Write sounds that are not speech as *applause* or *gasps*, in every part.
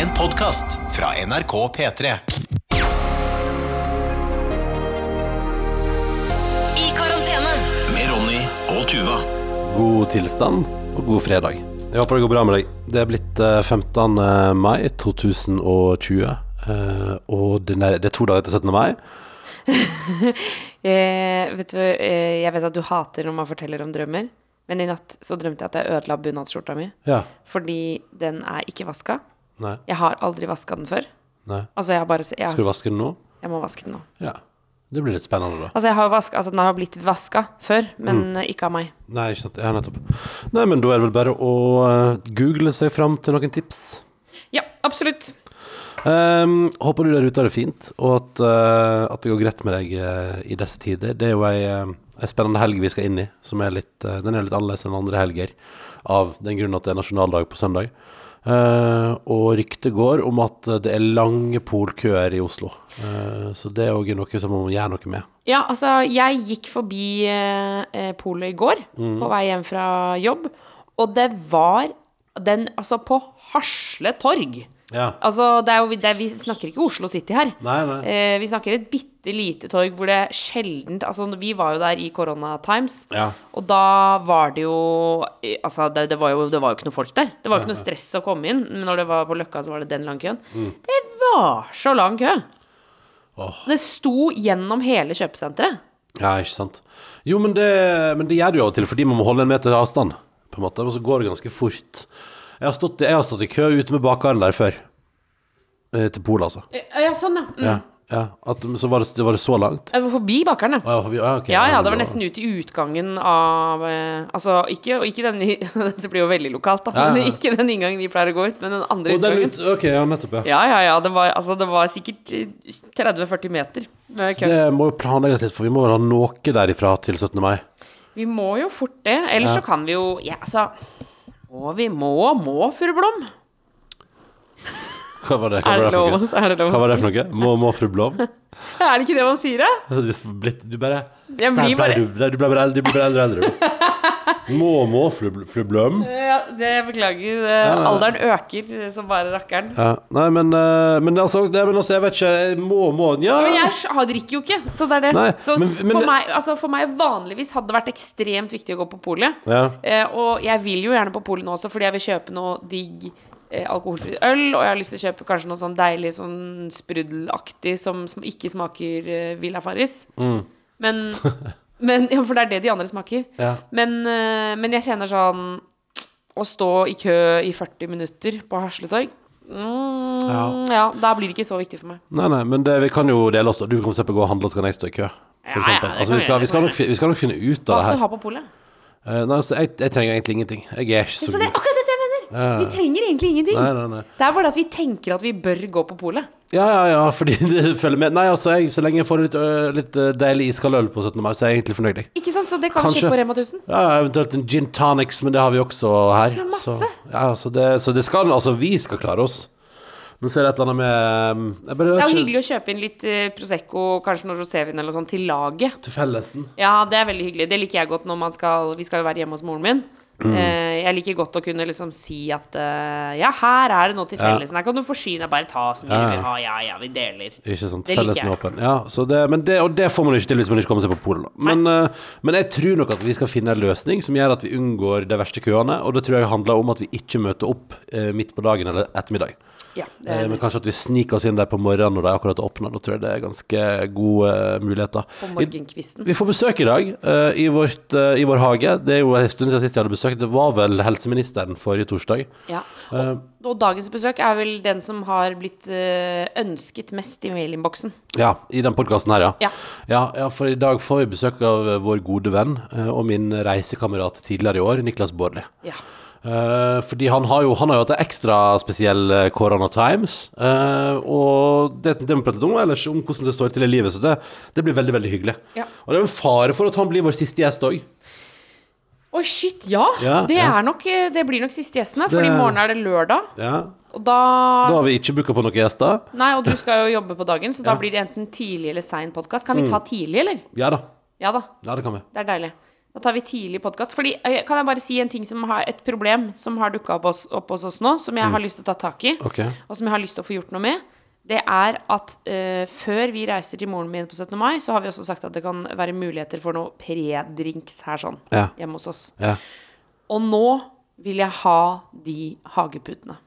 En podkast fra NRK P3. I karantene. Med Ronny og Tuva. God tilstand og god fredag. Jeg håper det går bra med deg. Det er blitt eh, 15. mai 2020, eh, og det er, to dager til 17. mai. *laughs* Eh, vet du, eh, jeg vet at du hater når man forteller om drømmer, men i natt så drømte jeg at jeg ødela bunadsskjorta mi. Ja. Fordi den er ikke vaska. Nei. Jeg har aldri vaska den før. Nei. Altså, jeg har bare jeg, Skal du vaske den nå? jeg må vaske den nå. Ja. Det blir litt spennende, da. Altså, jeg har vask, altså, den har blitt vaska før, men Mm. eh, ikke av meg. Nei, ikke sant. Ja, nettopp. Nei, men da er det vel bare å eh, google seg fram til noen tips. Ja, absolutt. Um, håper du der ute har det fint, og at, uh, at det går greit med deg uh, i disse tider. Det er jo ei, uh, spennende helg vi skal inn i, som er litt, den er litt annerledes enn andre helger. Av den grunn at det er nasjonaldag på søndag. Eh, og ryktet går om at det er lange polkøer i Oslo. Eh, så det er òg noe som man må gjøre noe med. Ja, altså, jeg gikk forbi eh, eh, polet i går, Mm. på vei hjem fra jobb, og det var den, altså, på Hasle torg. Ja. Altså, det er jo, det er, vi snakker ikke Oslo City her. Nei, nei. Eh, vi snakker et bitte lite torg hvor det sjeldent Altså, vi var jo der i Corona Times, Ja. og da var det jo Altså, det, det, var jo, det var jo ikke noe folk der. Det var jo ikke noe stress å komme inn. Men når det var på Løkka, så var det den lange køen. Det var så lang kø! Oh. Det sto gjennom hele kjøpesenteret. Ja, ikke sant. Jo, men det, men det gjør jo av og til fordi man må holde en meter avstand, på en måte, og så går det ganske fort. Jeg har stått, jeg har stått i kø ute med bakaren der før. Eh, til Polet, altså. Eh, Ja, sånn, ja. Mm. Ja, ja. At, så var det, var det så langt? Jeg var forbi bakeren, ja. Ah, ja, okay. Ja, ja, det var nesten ut i utgangen av eh, Altså, ikke, ikke den *laughs* Dette blir jo veldig lokalt, da. Ja, Men *laughs* ikke den inngangen vi pleier å gå ut, men den andre oh, utgangen. ut, ok, ja, nettopp, ja. Ja, ja, ja. Det var, altså, det var sikkert eh, 30-40 meter med Så det må jo planlegges litt, for vi må vel ha noe derifra til 17. mai. Vi må jo fort det. Ellers så kan vi jo Ja, altså Må vi må, må, fru Blom? Hva var det, hva Er det lov, er det lov Hva var det for noe? Må, må fru Blom? *laughs* Er det ikke det man sier, da? Du blitt- Du bare Jeg blir bare du, du ble bare eldre, og eldre, *laughs* eldre. du. Må, må fru, fru ja, det Beklager. eh. Alderen øker eh, som bare rakkeren. Ja, nei, men, eh, men, altså, det, men altså, jeg vet ikke jeg Må, må Ja! Men jeg har- drikker jo ikke, så det er det. Nei, så men- men for, meg, altså for meg vanligvis hadde det vært ekstremt viktig å gå på polet. Ja. Eh, og jeg vil jo gjerne på polet nå også, fordi jeg vil kjøpe noe digg eh, alkoholfri øl. Og jeg har lyst til å kjøpe kanskje noe sånn deilig sånn sprudelaktig som, som ikke smaker uh, Villa Farris. Mm. Men, *laughs* men Ja, for det er det de andre smaker. Ja. Men, eh, men jeg kjenner sånn Å stå i kø i 40 minutter på Hasletorg mm, Ja. ja. da blir det ikke så viktig for meg. Nei, nei, men det, vi kan jo dele oss. Du kan for eksempel gå og handle, så kan jeg stå i kø. For Ja, ja, altså, vi, skal, vi skal nok, vi skal nok finne ut av det her. Hva skal du ha på polet? Uh, nei, altså, jeg, jeg trenger egentlig ingenting. Jeg er ikke så god. Vi trenger egentlig ingenting. Nei, nei, nei. Det er bare at vi tenker at vi bør gå på polet. Ja, ja, ja, fordi *laughs* det følger med. Nei, altså, jeg, så lenge jeg får litt, ø, litt ø, deilig iskald øl på 17. mai, så er jeg egentlig fornøyd. jeg. Ikke sant? Så det kan Kanskje. kjøpe på Rema 1000. Ja, eventuelt en gin tonics, men det har vi også her. Ja, masse. Så, ja, så, det, så det skal Altså, vi skal klare oss. Men så er det et eller annet med jeg bare, Det er jo ikke- hyggelig å kjøpe inn litt eh, Prosecco, kanskje noe rosévin eller noe sånt, til laget. Til fellesen. Ja, det er veldig hyggelig. Det liker jeg godt når man skal Vi skal jo være hjemme hos moren min. Mm. Eh, jeg liker godt å kunne liksom si at uh, Ja, her er det noe til fellesen. Her kan du forsyne deg. Bare ta så mye Ja, du ja. vil ha. Ja, ja, vi deler. Ikke sant. Det Fellesen er åpen. Ja, så det, men det, og det får man ikke til hvis man ikke kommer seg på polet. Men, uh, men jeg tror nok at vi skal finne en løsning som gjør at vi unngår de verste køene. Og det tror jeg handler om at vi ikke møter opp midt på dagen eller ettermiddag. Ja, Eh, men kanskje at vi sniker oss inn der på morgenen når de akkurat har åpna. Da tror jeg det er ganske gode eh, muligheter. på morgenkvisten. vi får besøk i dag uh, i, vårt, uh, i vår hage. Det er jo en stund siden sist jeg hadde besøk. Det var vel helseministeren forrige torsdag. Ja. og, Og, og dagens besøk er vel den som har blitt ønsket mest i mailinnboksen. Ja, i den podkasten her, ja. Ja. ja. Ja, for i dag får vi besøk av vår gode venn og min reisekamerat tidligere i år, Niklas Baarli. Ja. Eh, fordi han har jo Han har jo hatt en ekstra spesiell eh, Corona Times. Uh, og det, det vi pratet om ellers, om hvordan det står til i livet. Så det, det blir veldig veldig hyggelig. Ja. Og det er en fare for at han blir vår siste gjest òg. Oi, shit, ja! Ja, det, ja. er nok, det blir nok siste gjesten her, for i morgen er det lørdag. Ja. Og da, Da har vi ikke booka på noen gjester. Nei, og du skal jo jobbe på dagen, så da. Mm. blir det enten tidlig eller sein podkast. Kan vi ta tidlig, eller? Ja da. Ja da, Ja, det kan vi. det er deilig. Da tar vi tidlig podkast. Fordi eh, kan jeg bare si en ting som har et problem som har dukka opp, opp hos oss nå, som jeg har lyst til å ta tak i, okay. og som jeg har lyst til å få gjort noe med. Det er at uh, før vi reiser til moren min på 17. mai, så har vi også sagt at det kan være muligheter for noe pre-drinks her sånn Ja. hjemme hos oss. Ja. Og nå vil jeg ha de hageputene.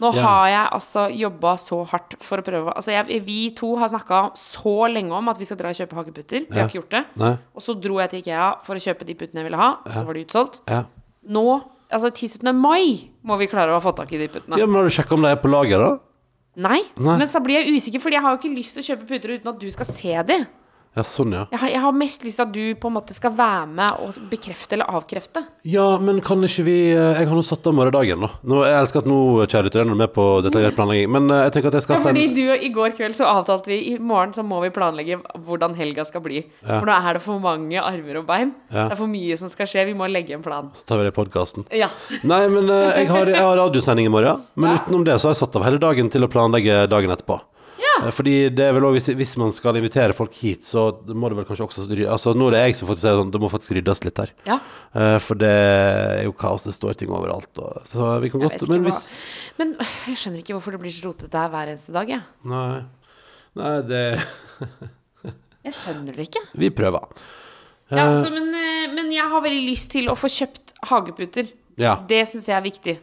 Nå Ja. har jeg altså jobba så hardt for å prøve Altså, jeg, vi to har snakka så lenge om at vi skal dra og kjøpe hageputter. Vi Ja. har ikke gjort det. Nei. Og så dro jeg til Ikea for å kjøpe de puttene jeg ville ha. Så var de utsolgt. Ja. Nå, altså 10. mai, må vi klare å fått tak i de puttene. ja, men har du sjekka om de er på lager, da? Nei, Nei. men så blir jeg usikker, Fordi jeg har jo ikke lyst til å kjøpe puter uten at du skal se de. Ja, sånn, ja. Jeg har, jeg har mest lyst til at du på en måte skal være med og bekrefte eller avkrefte. Ja, men kan ikke vi eh, Jeg har nå satt av morgendagen, da. Nå, jeg elsker at nå, kjære lytter, er med på detaljert planlegging. Men eh, jeg tenker at jeg skal Ja, fordi du, I går kveld så avtalte vi i morgen så må vi planlegge hvordan helga skal bli. Ja. For nå er det for mange armer og bein. Ja. Det er for mye som skal skje. Vi må legge en plan. Så tar vi det i podkasten. Ja. Nei, men eh, jeg har, jeg har radiosending i morgen. Men utenom det så har jeg satt av hele dagen til å planlegge dagen etterpå. Eh, Fordi det er vel også, hvis, hvis man skal invitere folk hit, så må det vel kanskje også Altså Nå er det jeg som faktisk si sånn, det må faktisk ryddes litt her. ja. Uh, For det er jo kaos, det står ting overalt. Og, så vi kan godt Men hvis hva Men øh, jeg skjønner ikke hvorfor det blir så rotete her hver eneste dag, jeg. Nei. Nei, det *laughs* Jeg skjønner det ikke. Vi prøver. Ja, altså, men, men jeg har veldig lyst til å få kjøpt hageputer. Ja. Det syns jeg er viktig.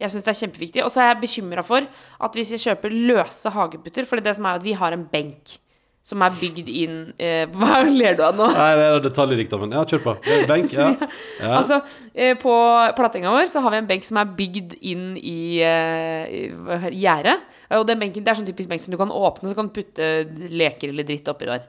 Jeg synes det er kjempeviktig. Og så er jeg bekymra for at hvis jeg kjøper løse hageputer For det er det som er at vi har en benk som er bygd inn eh, *laughs* Hva ler du av nå? Nei, det er detaljrikdommen. Ja, kjør på. Benk, *laughs* ja. ja. Altså, eh, på plattinga vår så har vi en benk som er bygd inn i, eh, gjerdet. Og den benken, det er sånn typisk benk som du kan åpne, så kan du putte leker eller dritt oppi der.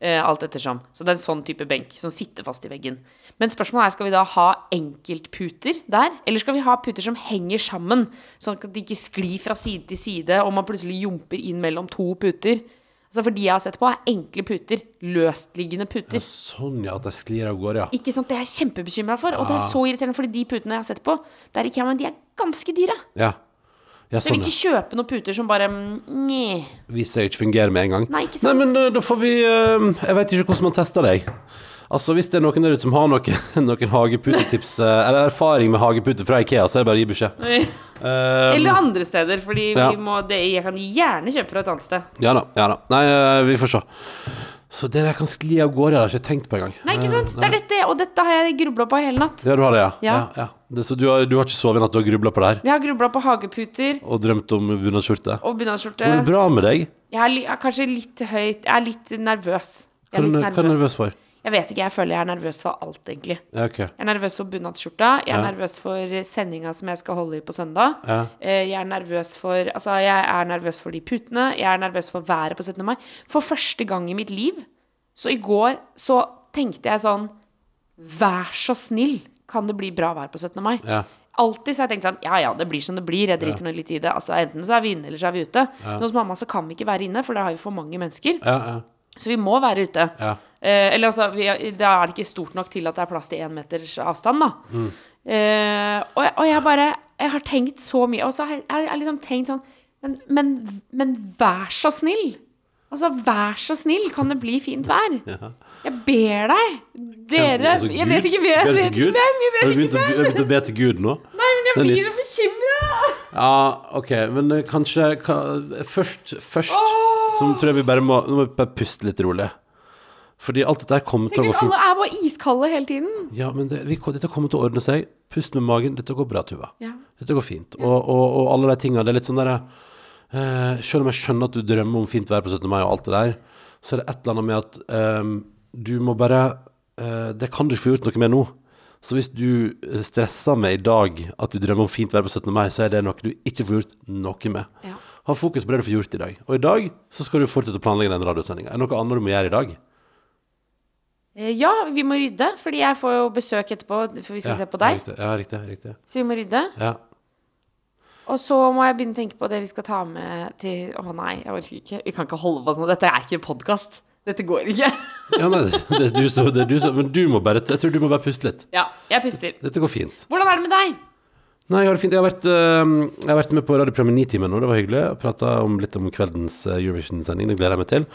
Eh, alt ettersom. Så det er en sånn type benk som sitter fast i veggen. Men spørsmålet er, skal vi da ha enkeltputer der? Eller skal vi ha puter som henger sammen, sånn at de ikke sklir fra side til side, og man plutselig jumper inn mellom to puter? Altså For de jeg har sett på, er enkle puter. Løstliggende puter. Sånn, ja. At det sklir av gårde, ja. Ikke sant, Det er jeg kjempebekymra for. Og det er så irriterende, fordi de putene jeg har sett på, der ikke, men de er ganske dyre. Ja, ja Så jeg sånn, vil ikke kjøpe noen puter som bare mm, Nje. Viser seg ikke fungerer med en gang. Nei, ikke sant? Nei, men eh, da får vi eh, Jeg vet ikke hvordan man tester deg. Altså, Hvis det er noen der ute som har noen, *laughs* noen hageputetips eh, eller erfaring med hageputer fra Ikea, så er det bare å gi beskjed. Eh, Eller andre steder, fordi Ja. vi må, det, jeg kan gjerne kjøpe fra et annet sted. ja da. ja da Nei, vi får se. Så det der kan skli av gårde, det har jeg ikke tenkt på engang. Nei, ikke sant? Det er dette, og dette har jeg grubla på hele natt. Ja, du har det, ja? Ja. ja, Det, så du har, du har ikke sovet i natt, du har grubla på det her? Vi har grubla på hageputer Og drømt om bunadsskjorte? og bunadsskjorte. Går det bra med deg? Jeg er, li, er kanskje litt høyt Jeg er litt nervøs. Jeg er litt du hva er du nervøs for? Jeg vet ikke, jeg føler jeg er nervøs for alt, egentlig. Ja, okay. Jeg er nervøs for bunadsskjorta. Jeg er Ja. nervøs for sendinga som jeg skal holde i på søndag. Ja. Eh, Jeg er nervøs for Altså, jeg er nervøs for de putene. Jeg er nervøs for været på 17. mai. For første gang i mitt liv. Så i går så tenkte jeg sånn Vær så snill, kan det bli bra vær på 17. mai? Ja. Alltid så har jeg tenkt sånn Ja ja, det blir som det blir. Jeg driter nå litt i det. Altså Enten så er vi inne, eller så er vi ute. Men hos mamma så kan vi ikke være inne, for da har vi for mange mennesker. Ja, ja, Så vi må være ute. ja. Eh, eller altså, vi, da er det ikke stort nok til at det er plass til én meters avstand, da. Mm. Eh, og, og jeg bare Jeg har tenkt så mye, og så har jeg, jeg jeg liksom tenkt sånn men, men, men vær så snill! Altså, vær så snill, kan det bli fint vær? Ja. Jeg ber deg! Dere Altså, Jeg vet ikke hvem, jeg vet ikke hvem, jeg vet ikke hvem! har du begynt å be til Gud nå? Nei, men jeg blir så bekymra! Ja, ok, men eh, kanskje ka- Først, først så tror jeg vi bare må, må vi bare puste litt rolig. Fordi alt dette kommer til å gå fint. alle er bare iskalde hele tiden. Ja, men det, vi, dette kommer til å ordne seg. Pust med magen. Dette går bra, Tuva. Ja. Dette går fint. Og, og, og alle de tingene, det er litt sånn derre eh, Selv om jeg skjønner at du drømmer om fint vær på 17. mai og alt det der, så er det et eller annet med at eh, du må bare eh, Det kan du ikke få gjort noe med nå. Så hvis du stresser med i dag at du drømmer om fint vær på 17. mai, så er det noe du ikke får gjort noe med. Ja. Ha fokus på det du får gjort i dag. Og i dag så skal du fortsette å planlegge den radiosendinga. Er det noe annet du må gjøre i dag? Eh, Ja, vi må rydde, fordi jeg får jo besøk etterpå, for vi skal se på deg. Riktig. Ja, riktig. riktig. Så vi må rydde. Ja. Og så må jeg begynne å tenke på det vi skal ta med til Å nei, jeg orker ikke. Vi kan ikke holde på sånn. Dette er ikke en podkast. Dette går ikke. *laughs* ja, nei, det er du som det du som Men du må bare Jeg tror du må bare puste litt. Ja, jeg puster. Dette går fint. Hvordan er det med deg? Nei, jeg har det fint. Jeg har vært, uh, jeg har vært med på radioprogrammet Nitimen nå, det var hyggelig. Prata litt om kveldens eh, Eurovision-sending, det gleder jeg meg til.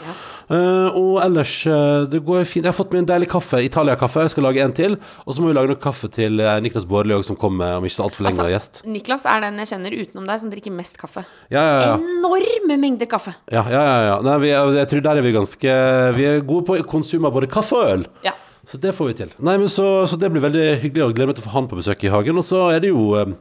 Eh, og ellers, uh, det går fint. Jeg har fått meg en deilig kaffe, Italia-kaffe. Jeg skal lage en til. Og så må vi lage noe kaffe til Niklas Baarli òg, som kommer om ikke så altfor lenge. Altså, og gjest. Niklas er den jeg kjenner utenom deg som drikker mest kaffe. Ja, ja, ja. Enorme mengder kaffe. ja, ja, ja, ja. Nei, vi, jeg tror der er vi ganske Vi er gode på konsum av både kaffe og øl. Ja. Så det får vi til. Nei, men så, så det blir veldig hyggelig, og gleder meg til å få han på besøk i hagen. Og så er det jo eh,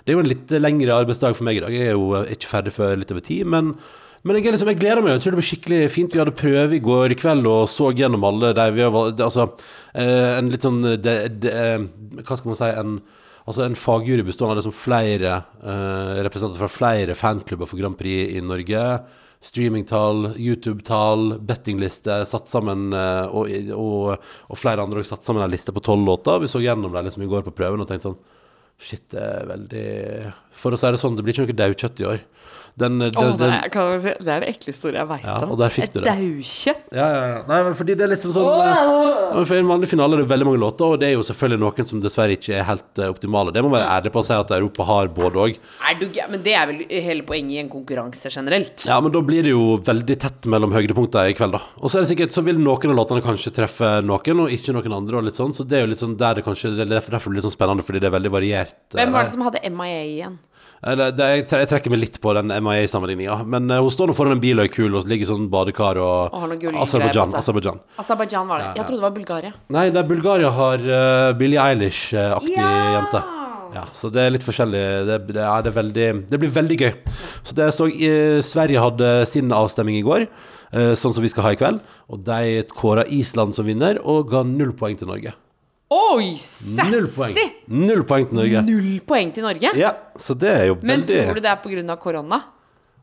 Det er jo en litt lengre arbeidsdag for meg i dag. Jeg er jo eh, ikke ferdig før litt over ti, men men jeg, liksom, jeg gleder meg. Jeg tror det blir skikkelig fint. Vi hadde prøve i går kveld og så gjennom alle de vi har Altså eh, en litt sånn det, det, Hva skal man si? En, altså en fagjury bestående av liksom flere representanter fra flere fanklubber for Grand Prix i Norge. Streamingtall, YouTube-tall, bettingliste satt sammen, eh, og, og, og flere andre har satt sammen en liste på tolv låter. Vi så gjennom dem liksom i går på prøven og tenkte sånn Shit, det er veldig For å si det sånn, det blir ikke noe daukjøtt i år. Den, den, oh, det, er, si, det er det ekleste ordet jeg veit Ja, om. Et daukjøtt. ja, ja. Nei, fordi det er liksom sånn oh! For en vanlig finale er det veldig mange låter, og det er jo selvfølgelig noen som dessverre ikke er helt uh, optimale. Det må være ærlig på å si at Europa har både òg. Men det er vel hele poenget i en konkurranse generelt. Ja, men da blir det jo veldig tett mellom høydepunktene i kveld, da. Og så er det sikkert, så vil noen av låtene kanskje treffe noen, og ikke noen andre, og litt sånn. Så det er jo litt sånn der det kanskje Det er derfor det blir litt sånn spennende, fordi det er veldig variert. eh, Hvem var det som hadde MIA igjen? Eller, det, jeg, tre- jeg trekker meg litt på den MIA-sammenligninga, men uh, hun står nå foran en bil og er kul, og ligger i sånn badekar og Og har noen gullgreier Aserbajdsjan. på seg. Aserbajdsjan. Aserbajdsjan var det. Jeg trodde det var Bulgaria. Nei, det er Bulgaria har uh, Billie Eilish-aktig Ja! jente. Ja, så det er litt forskjellig. Det, det, er, det, er veldig, det blir veldig gøy. Så det så eh, Sverige hadde sin avstemning i går, eh, sånn som vi skal ha i kveld. Og de kåra Island som vinner, og ga null poeng til Norge. Oi, Null poeng. Null poeng til Norge. Null poeng til Norge. Ja, så det er jo Men veldig tror du det er pga. korona?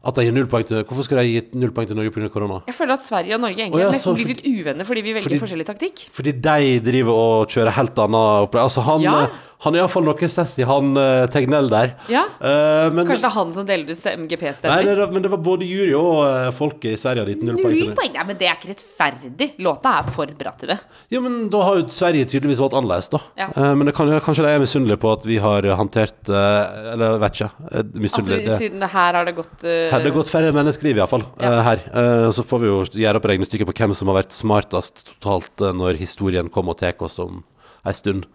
At de gir null poeng til Hvorfor skal de gi null poeng til Norge pga. korona? Jeg føler at Sverige og Norge egentlig oh, ja, nesten blir litt uvenner fordi vi velger fordi- forskjellig taktikk. Fordi de driver og kjører helt annet opplegg. Altså, han, Ja. Eh, han er iallfall noe sassy, han uh, Tegnell der. Ja. Uh, men, Kanskje det er han som deler ut Nei, MGP-stemmer? det, men det var både jury og uh, folket i Sverige hadde gitt null poeng Null det. men det er ikke rettferdig. Låta er for bra til det. Ja, men da har jo Sverige tydeligvis valgt annerledes, da. Ja. Uh, men det kan, kanskje de er misunnelige på at vi har håndtert eh, Eller vet ikke. eh, Misunnelige. Altså, siden det her har det gått her, det har gått færre menneskeliv, iallfall. Ja. Uh, her. Eh, så får vi jo gjøre opp regnestykket på hvem som har vært smartest totalt eh, når historien kommer og tar oss om ei stund.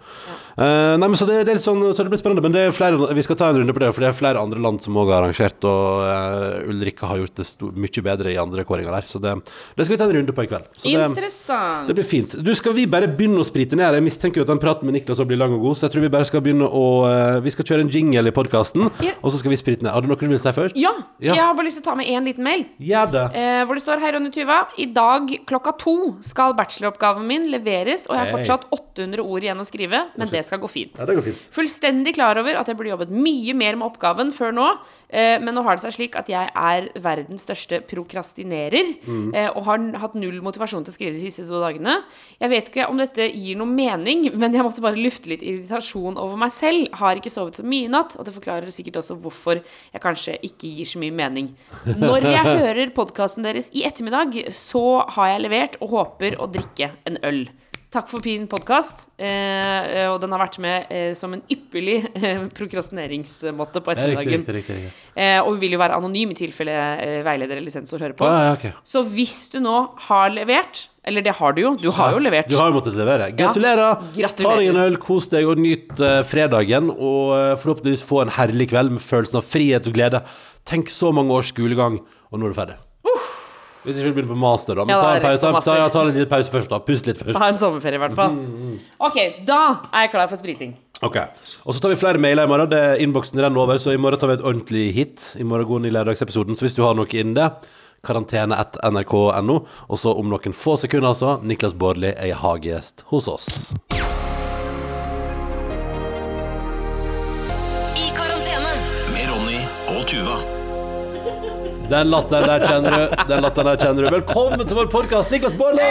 Eh, nei, men så det, det er litt sånn Så det blir spennende. Men det er flere, vi skal ta en runde på det, for det er flere andre land som òg har arrangert, og uh, Ulrikka har gjort det stor, mye bedre i andre kåringer der. Så det, det skal vi ta en runde på i kveld. Så Interessant. det blir fint. Du, Skal vi bare begynne å sprite ned? Jeg mistenker jo at den praten med Niklas blir lang og god, så jeg tror vi bare skal begynne å uh, Vi skal kjøre en jingle i podkasten, Ja. og så skal vi sprite ned. Har du noe du vil si først? Ja, Ja. jeg har bare lyst til å ta med én liten mail. Gjør det. Hvor det står Hei, Ronny Tuva. I dag klokka to skal bacheloroppgaven min leveres, og jeg har fortsatt 800 ord igjen å skrive, men det skal gå fint. Ja, det går fint. Fullstendig klar over at jeg burde jobbet mye mer med oppgaven før nå, eh, men nå har det seg slik at jeg er verdens største prokrastinerer, eh, og har hatt null motivasjon til å skrive de siste to dagene. Jeg vet ikke om dette gir noe mening, *laughs* men jeg måtte bare lufte litt irritasjon over meg selv. Har ikke sovet så mye i natt, og det forklarer sikkert også hvorfor jeg kanskje ikke gir så mye mening. Når jeg *laughs* hører podkasten deres i ettermiddag, så har jeg levert og håper å drikke en øl. Takk for fin podkast. Eh, og den har vært med eh, som en ypperlig eh, prokrastineringsmåte på Ja, ettermiddagen. riktig, riktig, riktig. Eh, og vi vil jo være anonym i tilfelle eh, veileder eller sensor hører på. Ja, ja, ok. Så hvis du nå har levert, eller det har du jo, du har jo levert. Du har jo måttet levere. Gratulerer! Gratulerer. Ta deg en øl, kos deg og nyt eh, fredagen. Og eh, forhåpentligvis få en herlig kveld med følelsen av frihet og glede. Tenk så mange års skolegang, og nå er du ferdig. Hvis ikke du begynner på master, da. Men Ja, ta, en pause, ta, ta, ja, ta en liten pause først, da. Pust litt først. Ha en sommerferie, i hvert fall. Mm, Ok, da er jeg klar for spriting. Ok, Og så tar vi flere mailer i morgen. Det er Innboksen renner over, så i morgen tar vi et ordentlig hit. I morgen går i lørdagsepisoden. Så hvis du har noe innen det, karantene etter nrk.no. Og så om noen få sekunder, altså, Niklas Baarli er hagegjest hos oss. Den latteren der kjenner du. Den latteren der kjenner du. Velkommen til vår podkast, Niklas Baarli!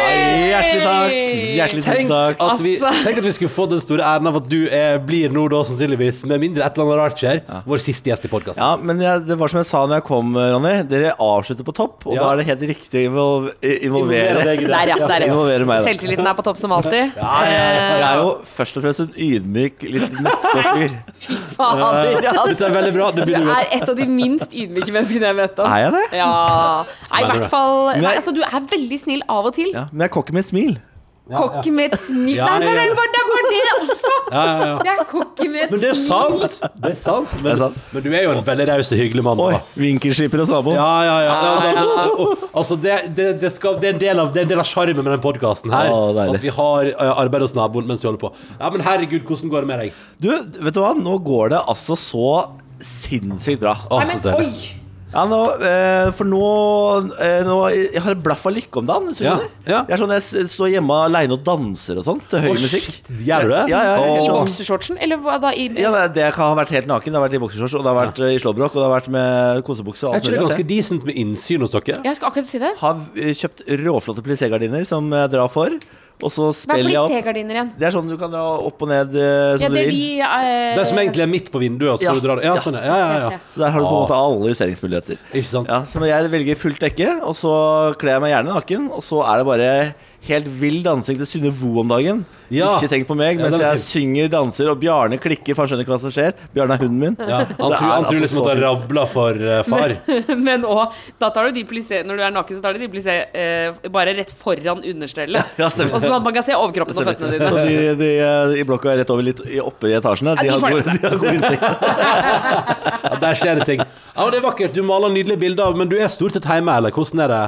Hjertelig takk. Hjertelig Tenk takk. at, vi, Altså. tenk at vi skulle få den store æren av at du er, blir nå da sannsynligvis, med mindre et eller annet rart skjer, vår siste gjest i podkasten. Ja, men jeg, det var som jeg sa når jeg kom, Ronny. Dere avslutter på topp, og Ja. da er det helt riktig å invol- involvere, deg. Der, ja. Der, ja. involvere meg. Da. Selvtilliten er på topp som alltid. Jeg er jo først og fremst en ydmyk, litt *laughs* nedpå-fyr. Fader, altså. Det er veldig bra. Det Du er et av de minst ydmyke menneskene jeg vet om. Er jeg det? Ja *laughs* Nei, i hvert fall Nei, altså, du er veldig snill av og til. Ja, men jeg kokker med et smil. Kokk med et smil Ja, Nei, nei, nei, det var det, var det også! Ja, ja, ja. Jeg kokker med et Men det er sant. Det er sant. Men, Det er sant. men du er jo en veldig raus og hyggelig mann. Oi, vinkelskipper og Sabo. Ja, ja, ja. altså, det, det, det, skal, det er en del av Det er sjarmen med den podkasten her. Å, at vi har eh, arbeid hos naboen mens vi holder på. Ja, Men herregud, hvordan går det med deg? Du, vet du hva? Nå går det altså så sinnssykt bra. Å, Nei, men oi! Ja, nå, eh, for nå, eh, nå Jeg har blaffa lykke om dagen. Ja, ja. Jeg sånn, jeg står hjemme alene og danser og sånt til høy oh, musikk. shit, gjør du det? Ja, I sånn. boksershortsen? Eller hva da? I, Ja, det, det har vært helt naken. Det har vært i boksershorts, og det har vært eh, i slåbrok, og det har vært med kosebukse. og Er ikke det ganske decent med innsyn hos dere? Jeg skal akkurat si det. Har kjøpt råflotte plissé-gardiner som jeg drar for, og så Hva er jeg opp. igjen? Det er sånn du kan dra opp og ned som Ja, det du vil. de uh, Det som egentlig er midt på vinduet, så Ja. du dra det. Ja, Ja. sånn, ja. ja, ja, ja. Så der har du på en måte alle justeringsmuligheter. Ikke sant? Ja, så jeg velger fullt dekke, og så kler jeg meg gjerne naken, og så er det bare helt vill dansing til Synne Vo om dagen. Ja. Ikke tenk på meg, Ja, mens er jeg synger, danser, og Bjarne klikker, for han skjønner ikke hva som skjer. Bjarne er hunden min. Ja, han tror, er han tror altså liksom at det rabler for uh, far. *laughs* Men òg Da tar du de plissé Når du er naken, så tar du de plissé eh, bare rett foran understellet. *laughs* Ja. Og sånn at man kan se overkroppen og føttene dine. Så de, de eh, i blokka rett over litt oppe i etasjene, Ja, de de har god, de har god innsikt. *laughs* Ja, der skjer det ting. Ja, Det er vakkert. Du maler nydelige bilder, men du er stort sett hjemme, eller hvordan er det?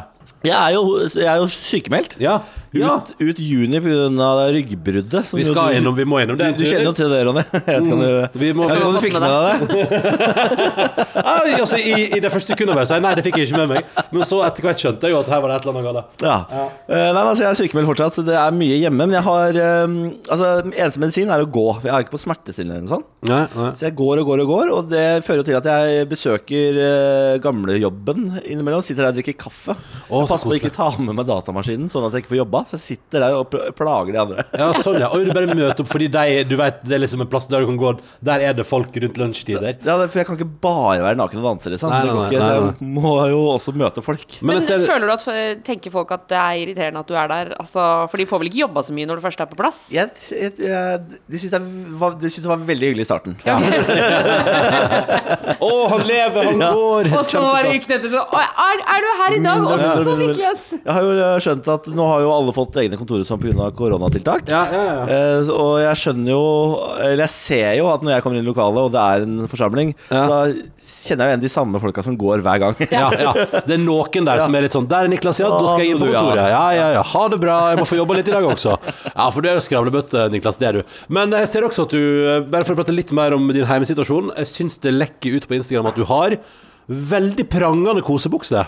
Jeg er jo, jeg er jo sykemeldt. Ja. Ja. Ut, ut juni pga. ryggbruddet. som Vi skal du- gjennom, vi må gjennom det. Du, du kjenner jo til det, Ronny. *laughs* Jeg vet ikke om du, må- jeg vet du fikk med deg det. *laughs* Ja, altså, i, I det første sekundet var jeg si nei, det fikk jeg ikke med meg. Men så etter hvert skjønte jeg jo at her var det et eller annet galt. Ja. Eh, nei, altså, jeg er sykemeldt fortsatt. Det er mye hjemme. Men jeg har eh, Altså, eneste medisin er å gå. Jeg er ikke på smertestillende eller noe sånt. Nei, nei. Så jeg går og går og går, og det fører jo til at jeg besøker uh, gamlejobben innimellom. Sitter der og drikker kaffe. Å, jeg passer på å ikke ta med meg datamaskinen, sånn at jeg ikke får jobba. Så jeg sitter der og plager de andre. Ja, sånn, ja. Og du bare møter opp fordi de, du vet, det er liksom en plass der du kan gå Der er det folk rundt lunsjtider. Ja, for jeg kan ikke bare være naken og danse, liksom. Nei, nei, nei, ikke, nei, så jeg må jo også møte folk. Men Men ser føler du at tenker folk at det er irriterende at du er der? Altså, for de får vel ikke jobba så mye når du først er på plass? Jeg, jeg, jeg, de syns det, var- de det var veldig hyggelig i starten. *laughs* Å, han lever, han Ja. går! Og så var det uken etter sånn er, er du her i dag også, Niklas? Jeg har jo skjønt at nå har jo alle fått egne kontorer som pga. koronatiltak. Ja, ja, ja. Eh, og jeg skjønner jo Eller jeg ser jo at når jeg kommer inn i lokalet, og det er en forsamling, Ja. da kjenner jeg jo igjen de samme folka som går hver gang. Ja, ja. Det er noen der *laughs* som er litt sånn Der er Niklas, ja, da skal jeg inn på kontoret. Ja, ja, ja. Ha det bra. Jeg må få jobba litt i dag også. Ja, for du er jo skravlebøtte, Niklas. Det er du. Men jeg ser også at du, eh, bare for å prate litt mer om din hjemmesituasjon, jeg syns det lekker ut på Instagram at du har veldig prangende kosebukse.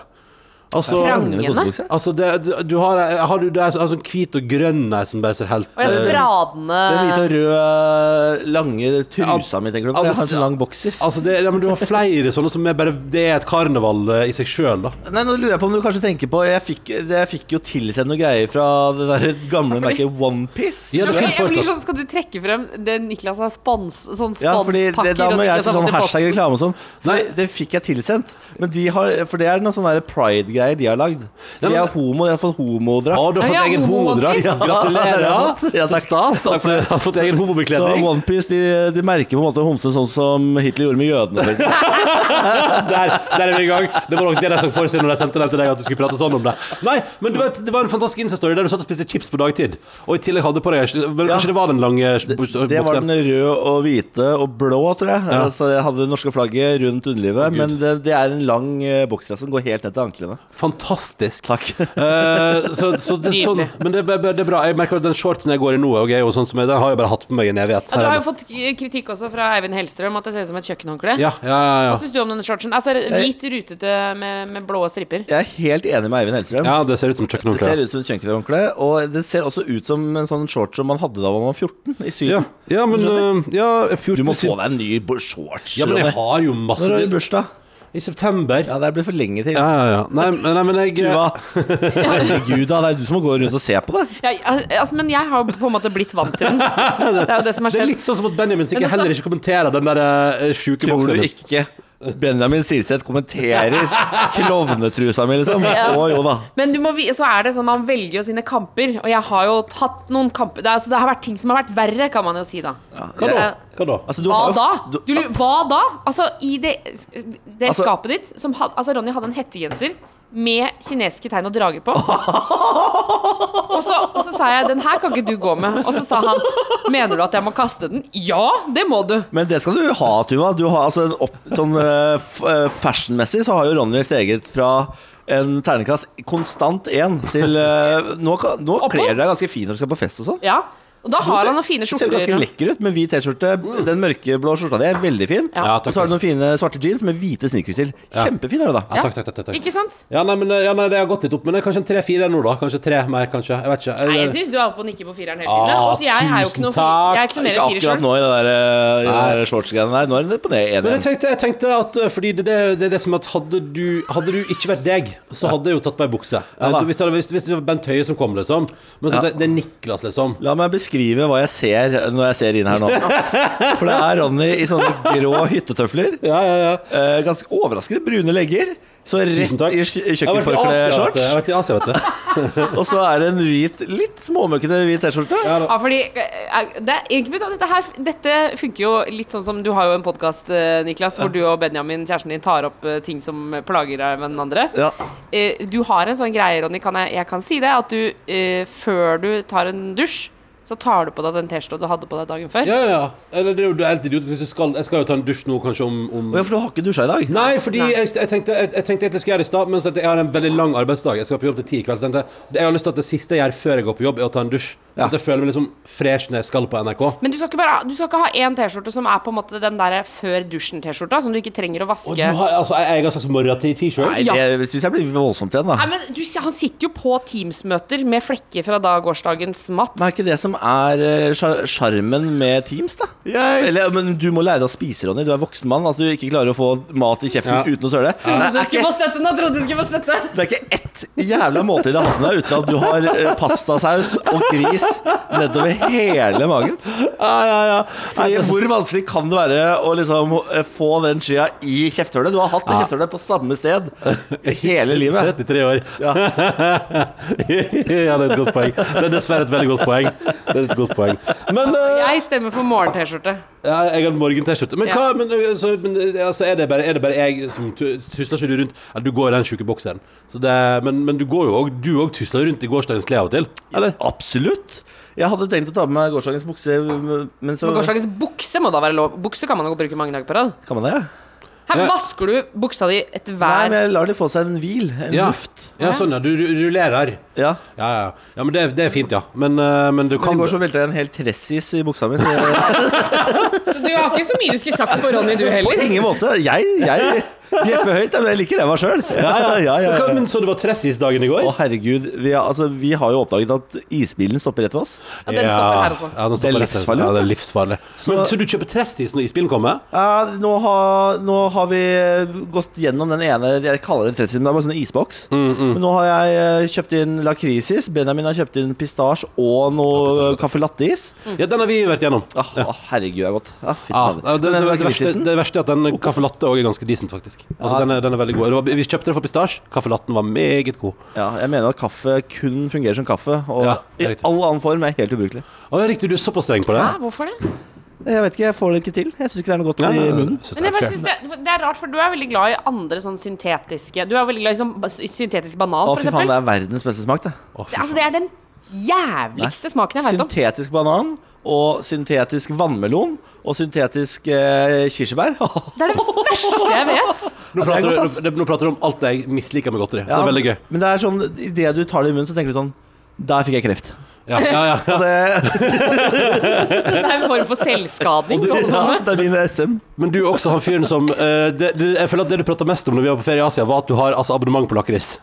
Altså, kosebukse. altså det, du, har, har du, det er sånn hvit og grønn her som bare ser helt Og jeg eh, spradende Den hvite og røde, lange trusa mi, tenker du på? Altså, Jeg har en sånn lang bokser. Altså det, ja, men Du har flere sånne som er bare Det er et karneval eh, i seg sjøl, da. Nei, nå lurer jeg på om du kanskje tenker på Jeg fikk, det, jeg fikk jo tilsendt noen greier fra det der gamle merket OnePiece. Ja, det Jeg blir sånn, Skal du trekke frem det Niklas har spons, sånn Ja, fordi det, sponspakker? Da må jeg si sånn posten? hashtag-reklame og sånn. For Nei. det fikk jeg tilsendt. Men de har, for det er noen sånne der pride-greier de har lagd. Ja, De er homo, de har fått homodrakt. Å, du har fått Ja, egen homodrakt. Gratulerer. Ja, Så takk. stas at du har fått egen homobekledning. Så. OnePiece de, de merker på en måte homse sånn som Hitler gjorde med jødene. *laughs* Der, der er vi i gang. Det var nok det de så for seg når de sendte den til deg, at du skulle prate sånn om det. Nei, men du vet, det var en fantastisk Insta-story der du satt og spiste chips på dagtid. Og i tillegg hadde på deg men Ja. Kanskje det var den lange Det var den røde og hvite og blå, tror jeg. Ja. Så jeg hadde det norske flagget rundt underlivet. Men det, det er en lang uh, boksdress som går helt ned til anklene. Fantastisk. Takk. uh, så, så det, sånn, men det, det er bra. Jeg merker at den shortsen jeg går i nå, og er jo sånn som jeg, den har jeg bare hatt på meg i en evighet. Ja, du har jo fått kritikk også fra Eivind Hellstrøm at det ser ut som et kjøkkenhåndkle. ja, ja, ja, ja. Hva syns du om denne shortsen? Altså Hvit, rutete med, med blå striper. Jeg er helt enig med Eivind Hellstrøm. ja, det ser ut som Det ser ut som et kjøkkenhåndkle, og det ser også ut som en sånn shorts som man hadde da man var 14, i Ja, Syden. ja, men uh, ja, 14 Du må få deg en ny shorts. Ja, men jeg har jo masse Når har du bursdag? I september. Ja, det blir for lenge til. Ja, ja, ja. Nei, nei men jeg *laughs* Tuva. *laughs* Herregud, da. Det er du som må gå rundt og se på det. Ja, altså, men jeg har på en måte blitt vant til den. *laughs* Det er jo det som har skjedd. Det er litt sånn som at Benjamin Men skal- heller ikke kommenterer den der uh, sjuke Tror boksen. du ikke Benjamin Silseth kommenterer klovnetrusa mi, liksom? Ja. Å jo da. Men du må, så er det sånn man velger jo sine kamper, og jeg har jo hatt noen kamper det, altså, det har vært ting som har vært verre, kan man jo si da. Hva da? Eh, Hva da? Altså, du Hva har jo- da? du- Du, hva da? Altså, i det, det Altså- skapet ditt som had, Altså, Ronny hadde en hettegenser med kinesiske tegn og drager på. Og så, og så sa jeg 'den her kan ikke du gå med'. Og så sa han 'mener du at jeg må kaste den'? Ja, det må du. Men det skal du ha, Tuva. Du har, altså, opp, sånn uh, Fashionmessig så har jo Ronny steget fra en terningkast konstant én til uh, Nå, nå kler du deg ganske fint når du skal på fest og sånn. Ja. Og da har han noen fine skjorter. ser ganske lekker ut med hvit T-skjorte. Den mørkeblå skjorta di er veldig fin. Ja. Ja, og så har du noen fine svarte jeans med hvite sneakers til. Kjempefin er du da. Ja, takk, takk, takk, takk, takk. Ikke sant? Ja, nei, men, ja, nei, det har gått litt opp, men det er kanskje en tre-fire nå, da. Kanskje tre mer, kanskje. Jeg vet ikke. Nei, jeg Jeg, syns du er oppe og nikker på fireren hele Ah, tiden. Og så jeg er jo ikke noe takk. Jeg er ikke noe mer akkurat nå i det der, eh, i det der shortsgreiene der. Nå er det på ned én men jeg tenkte, jeg tenkte at uh, Fordi det, det, det er det som at hadde du, hadde du ikke vært deg, så hadde jeg jo tatt på ei bukse. Ja. Eh, hvis, det, hvis, hvis det var Bent Høie som kom, liksom. Men så Ja. det, det er Niklas, liksom. La meg beskrive hva jeg ser når jeg ser inn her nå. *laughs* For det er Ronny i sånne grå hyttetøfler. Ja, ja, ja. Eh, ganske overraskende brune legger. Så rett i kjø- Jeg har vært i Asia, vet du. Kjøkkenforkle-shorts. *laughs* Og så er det en hvit, litt småmøkkete hvit T-skjorte. Ja, fordi eh, det er egentlig, dette, her, dette funker jo litt sånn som Du har jo en podkast, Niklas, hvor du og Benjamin, kjæresten din, tar opp eh, ting som plager deg med den andre. Ja. Eh, Du har en sånn greie, Ronny, kan jeg, jeg kan si det, at du eh, før du tar en dusj, så tar du på deg den T-skjorta du hadde på deg dagen før. Ja, ja. Eller det er jo helt idiotisk hvis du skal Jeg skal jo ta en dusj nå, kanskje om, om ja, for du har ikke dusja i dag? Nei, fordi Nei. Jeg, jeg, tenkte, jeg, jeg tenkte egentlig jeg skulle gjøre det i stad, men så jeg har en veldig lang arbeidsdag. Jeg skal på jobb til ti i kveld. Så tenkte jeg jeg har lyst til at det siste jeg gjør før jeg går på jobb, er å ta en dusj. Så Ja. jeg føler meg liksom fresh når jeg skal på NRK. Men du skal ikke, bare, du skal ikke ha én T-skjorte som er på en måte den der før dusjen-T-skjorta, som du ikke trenger å vaske. Og du har altså jeg, jeg har slags morgentid-T-shirt. Nei, det syns jeg blir voldsomt igjen, da. Nei, men du, Han sitter jo på Teams-møter med flekker fra da gårsdagens matt. Men er ikke det som er sjarmen uh, med Teams, da? Eller, men du må lære deg å spise, Ronny. Du er voksen mann. At du ikke klarer å få mat i kjeften Ja. uten å søle. Ja. Ikke, støtte, nå trodde du skulle få støtte. det er ikke ett jævla måltid i har hatt med deg uten at du har uh, *laughs* pastasaus og gris nedover hele magen. Ja, ja, ja. Fordi, hvor vanskelig kan det være å liksom eh, få den skia i kjefthullet? Du har hatt det kjefthullet på samme sted hele *laughs* livet. 33 år. Ja. *laughs* ja, det er et godt poeng. Det er dessverre et veldig godt poeng. Det er et godt poeng. Men uh, Jeg stemmer for morgen-T-skjorte. ja, jeg har morgen-T-skjorte. Men, Ja. hva, men, eh, så, men altså, er, det bare, er det bare jeg som tu- tusler ikke du rundt ja, Du går i den tjukke bokseren. Så det, men, men du går jo òg Du òg tusler rundt i gårsdagens klær av og til? Eller? Absolutt. Jeg hadde tenkt å ta med meg gårsdagens bukse, men så Men gårsdagens bukse må da være lov. Bukse kan man jo bruke mange dager på rad. Kan man det? Her Ja. vasker du buksa di etter hver Nei, men jeg lar de få seg en hvil. En Ja. luft. ja, sånn ja. Du rullerer. Ja. Ja, ja. ja men det, det er fint, ja. Men, uh, men du Men kan I går så velta jeg en hel tressis i buksa mi. Så *laughs* jeg, Så du har ikke så mye du skulle sagt på Ronny, du heller? på ingen måte. Jeg, jeg bjeffer høyt, men jeg liker ræva sjøl. Ja, ja, ja, Men ja. Men Så det var Tressis-dagen i går? Å, herregud. Vi har, altså, vi har jo oppdaget at isbilen stopper rett ved oss. Ja, den stopper her også. Ja, den Det er livsfarlig, Ja, vet det er livsfarlig. Men, så du kjøper Tressis når isbilen kommer? Ja, nå, har, nå har vi gått gjennom den ene Jeg kaller det tressis, men det er bare sånn isboks. Men nå har jeg eh, kjøpt inn lakrisis. Benjamin har kjøpt inn pistasje og noe caffè latte-is. Ja, den har vi vært gjennom. Ah, å, herregud, det er godt. Ah, Ja, det, det, det, verste, det verste er at den caffè latte òg er ganske decent, faktisk. Altså, Ja. den, er, den er veldig god. Var, vi kjøpte det for pistasje. Kaffelatten var meget god. Ja, jeg mener at kaffe kun fungerer som kaffe, og Ja, i all annen form er helt ubrukelig. Å, ja, riktig, du er såpass streng på det? Hæ, hvorfor det? Jeg vet ikke, jeg får det ikke til. Jeg syns ikke det er noe godt Ja, i munnen. Men jeg bare synes det, det er rart, for du er veldig glad i andre sånn syntetiske Du er veldig glad i sånn syntetisk banan, Å, for fy faen, det er verdens beste smak, det. Å, altså, det er den jævligste smaken jeg vet om. Syntetisk banan og syntetisk vannmelon og syntetisk eh, kirsebær. *laughs* Det er det verste jeg vet. nå, er prater godt, du, nå prater du om alt jeg misliker med godteri. Det er veldig gøy. Men det er sånn, idet du tar det i munnen, så tenker du sånn Der fikk jeg kreft. Ja, ja, ja, *laughs* ja. Det, Det er en form for selvskading. du ja, det er min SM. Men du er også han fyren som uh, det, det, Jeg føler at det du prata mest om når vi var på ferie i Asia, var at du har altså, abonnement på lakris.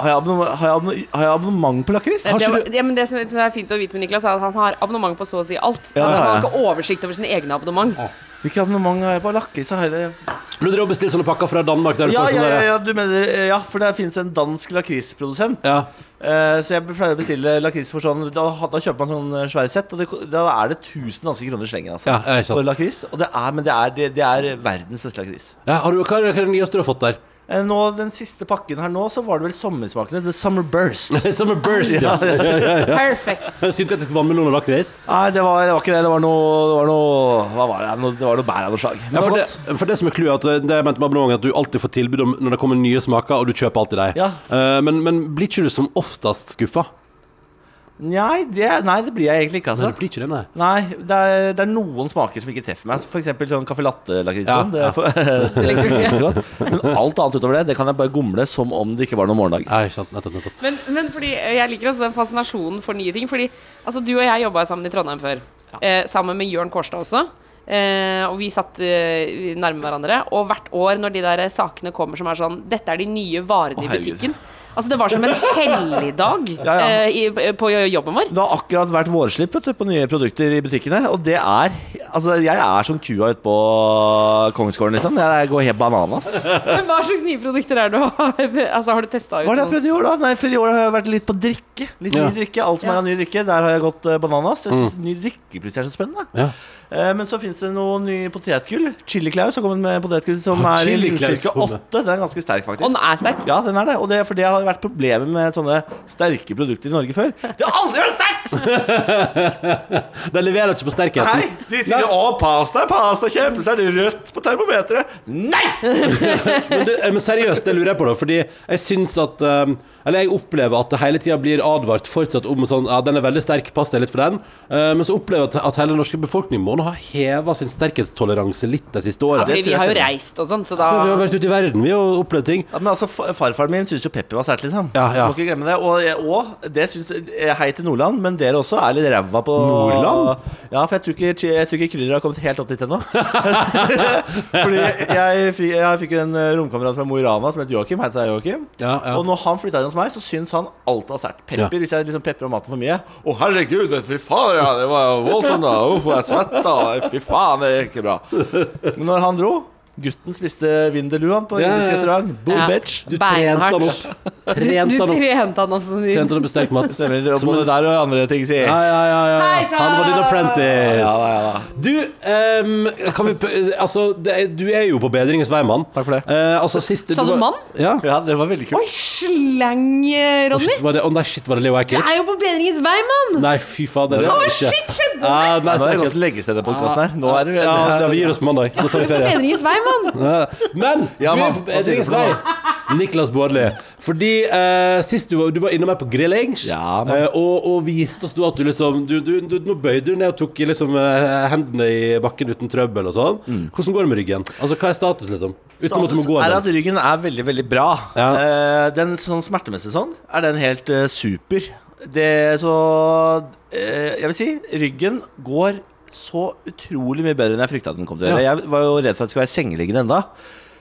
Har jeg, abonnement, har, jeg abonnement, har jeg abonnement på lakris? Det, ja, det som er fint å vite med Niklas, er at han har abonnement på så å si alt. Ja, han har har ikke oversikt over sine egne abonnement. Hvilket abonnement har jeg på lakris? Du driver og bestiller sånne pakker fra Danmark? Der Ja, ja, ja, ja, du mener, ja, for det finnes en dansk lakrisprodusent. Ja. Uh, så jeg pleier å bestille lakris for sånn Da, da kjøper man sånn eh, svære sett, og det, da er det 1000 danske kroner slengen. Altså, Ja, for lakris. Og det er, men det er, det, det er verdens beste lakris. Ja, har du, hva, hva er det nyeste du har fått der? Eh, Nå, Den siste pakken her nå, så var det vel sommersmakene. The Summer Burst. *laughs* Summer Burst, *laughs* ja. ja, ja, ja. Perfect. Syntetisk vannmelon og lakris? Nei, det var, det var ikke det. Det var noe, det var noe Hva var det? Noe- Det var noe bær av noe slag. Men Ja, det for, det, for det som er clouet, at det jeg mente med abonnement, er at du alltid får tilbud om når det kommer nye smaker, og du kjøper alltid dem. Ja. Uh, men, men blir ikke du som oftest skuffa? Nei, det, nei, det blir jeg egentlig ikke, Nei, altså. det blir ikke det, nei. Nei, det er, det er noen smaker som ikke treffer meg. For eksempel sånn caffè latte-lakris. Ja, *laughs* godt. Men alt annet utover det, det kan jeg bare gomle som om det ikke var noen morgendag. Nei, sant, nettopp, nettopp. Men, men fordi jeg liker også den fascinasjonen for nye ting. Fordi altså, du og jeg jobba sammen i Trondheim før. Eh, sammen med Jørn Kårstad også. Eh, og vi satt eh, nærme hverandre. Og hvert år når de der sakene kommer som er sånn Dette er de nye varene i i herregud. Altså Det var som en helligdag *laughs* Ja, ja. eh, på jobben vår. Det har akkurat vært vårslipp på nye produkter i butikkene. Og det er Altså, jeg er som kua ute på Kongsgården, liksom. Jeg går helt bananas. Men hva slags nye produkter er det du har *laughs* Altså Har du testa ut? Hva er det jeg prøvd prøvde i år, da? Nei, for I år har jeg vært litt på drikke. Litt Ja. ny drikke, Alt som Ja. er av ny drikke. Der har jeg gått eh, bananas. Jeg synes Ny drikke plutselig er så spennende. Ja. Eh, men så fins det noe ny potetgull. Chili Claus har kommet med potetgull som Har er i Claus 8. Den er ganske sterk, faktisk. Og den er sterk. Ja, den er det. Og det, for det har vært problemet med sånne sterke produkter i Norge før. Det har aldri vært sterkt! *laughs* den leverer ikke på sterkheten. Nei! De sier 'Å, pasta er pasta, kjempe, så er det rødt på termometeret'. Nei! *laughs* Men, det, eh, men seriøst, det lurer jeg på, da. Fordi jeg syns at um, Eller jeg opplever at det hele tida blir advart fortsatt om sånn Ja, den er veldig sterk, pass deg litt for den. Uh, men så opplever jeg at, at hele den norske befolkningen må nå ha heva sin sterkhetstoleranse litt de siste årene. Ja, vi har jo reist og sånn, så da Ja, vi har vært ute i verden, vi har opplevd ting. Ja, men altså, fa- Farfaren min syns jo Peppi var sterkt, liksom. Ja, ja. Må ikke glemme det. Og, og det syns Hei til Nordland, men dere også er litt ræva på Nordland? Ja, for jeg tror ikke, jeg tror ikke krydder har kommet helt opp dit ennå. *laughs* Fordi jeg, fikk- jeg fikk en eh, romkamerat fra Mo i Rana som het Joakim. Heter det Joakim. Ja, ja. Og når han flytta inn hos meg, så syns han alt var sært. Pepper, Ja. hvis jeg liksom peprer om maten for mye. Å, herregud, fy faen, ja, det var jo voldsomt, da. Uff, jeg svetta. Fy faen, det gikk ikke bra. Men når han dro Gutten spiste Vindeluan på Ja, ja, indisk ja. restaurant. Boom, Ja. bitch. Du trente han opp. *laughs* Du, Trente du han opp. trente han opp sånn Trente han opp sterk mat. Stemmer. Og både der og andre ting, sier Ja, ja, ja, ja. Han var din apprentice. Ja, ja, ja. Du, um, kan vi Altså, det, er- du er jo på bedringens vei, mann. Takk for det. Uh, altså, sist Sa du mann? Ja. Ja, det var veldig kult. Oi, sleng, Ronny. Å, oh, shit, var det, å nei, shit, var det Leo Du er jo på bedringens vei, mann! Nei, fy fader. det Å, shit, skjedde det? Ja, nei, Nå er det så- gått leggested, den podkasten her. Nå er det ja, ja, vi gir oss på mandag. Så tar vi ferie. Mann! *laughs* Men Ja, du er mann. på? Niklas Baarli. Fordi eh, sist du var, du var innom meg på grillings, Ja, eh, og, og viste oss du at du liksom du, du, du, Nå bøyde du ned og tok liksom eh, hendene i bakken uten trøbbel og sånn. Hvordan går det med ryggen? Altså, Hva er status, liksom? Uten at du må gå Mm. er at ryggen er veldig, veldig bra. Ja. Eh, den sånn smertemessig sånn, er den helt eh, super. Det så eh, Jeg vil si, ryggen går så utrolig mye bedre enn jeg frykta den kom til å gjøre. Jeg var jo redd for at det skulle være sengeliggende enda.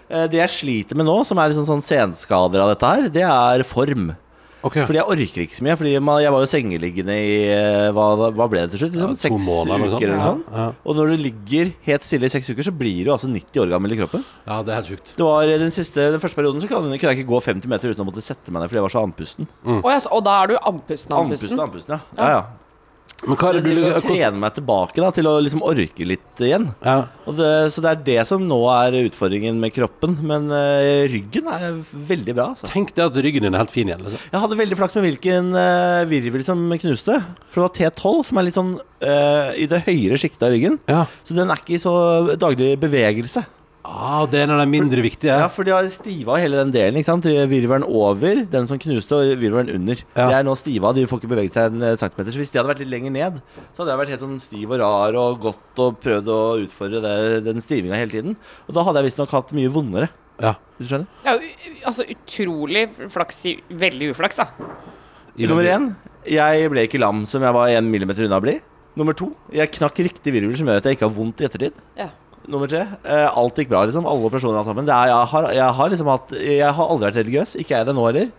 Eh, det jeg sliter med nå, som er liksom sånn senskader av dette her, det er form. Okay. Fordi jeg orker ikke så mye. Fordi man, jeg var jo sengeliggende i eh, hva, hva ble det til slutt? Liksom? Ja, seks måneder uker eller noe sånt. ja. Og når du ligger helt stille i seks uker, så blir du altså 90 år gammel i kroppen. Ja, det er helt sjukt. Det var den siste, den første perioden så kunne jeg ikke gå 50 meter uten å måtte sette meg ned fordi jeg var så andpusten. Mm. Og, og da er du andpusten, Andpusten, andpusten. andpusten, ja. ja, ja. Men hva er det du Jeg trener meg tilbake da til å liksom orke litt igjen. ja. Det, så det er det som nå er utfordringen med kroppen. Men uh, ryggen er veldig bra. Altså. Tenk det at ryggen din er helt fin igjen. Liksom. Jeg hadde veldig flaks med hvilken uh, virvel som knuste. For det var T12, som er litt sånn uh, i det høyere sjiktet av ryggen. Ja. Så den er ikke i så daglig bevegelse. Ah, det er en av de mindre viktige. Ja, for de har stiva hele den delen. ikke sant? Virvelen over, den som knuste, og virvelen under. Ja. De er nå stiva, de får ikke beveget seg en eh, centimeter. Så hvis de hadde vært litt lenger ned, så hadde jeg vært helt sånn stiv og rar og godt og prøvd å utfordre det, den stivinga hele tiden. Og da hadde jeg visstnok hatt mye vondere. Ja. Hvis du skjønner? Ja, altså utrolig flaks i Veldig uflaks, da. I Nummer én, jeg ble ikke lam som jeg var en millimeter unna å bli. Nummer to, jeg knakk riktig virvel som gjør at jeg ikke har vondt i ettertid. Ja. Nummer tre, eh, alt gikk bra, liksom. Alle operasjoner alt sammen. Det er, jeg, har, jeg har liksom hatt Jeg har aldri vært religiøs. Ikke er jeg det nå heller.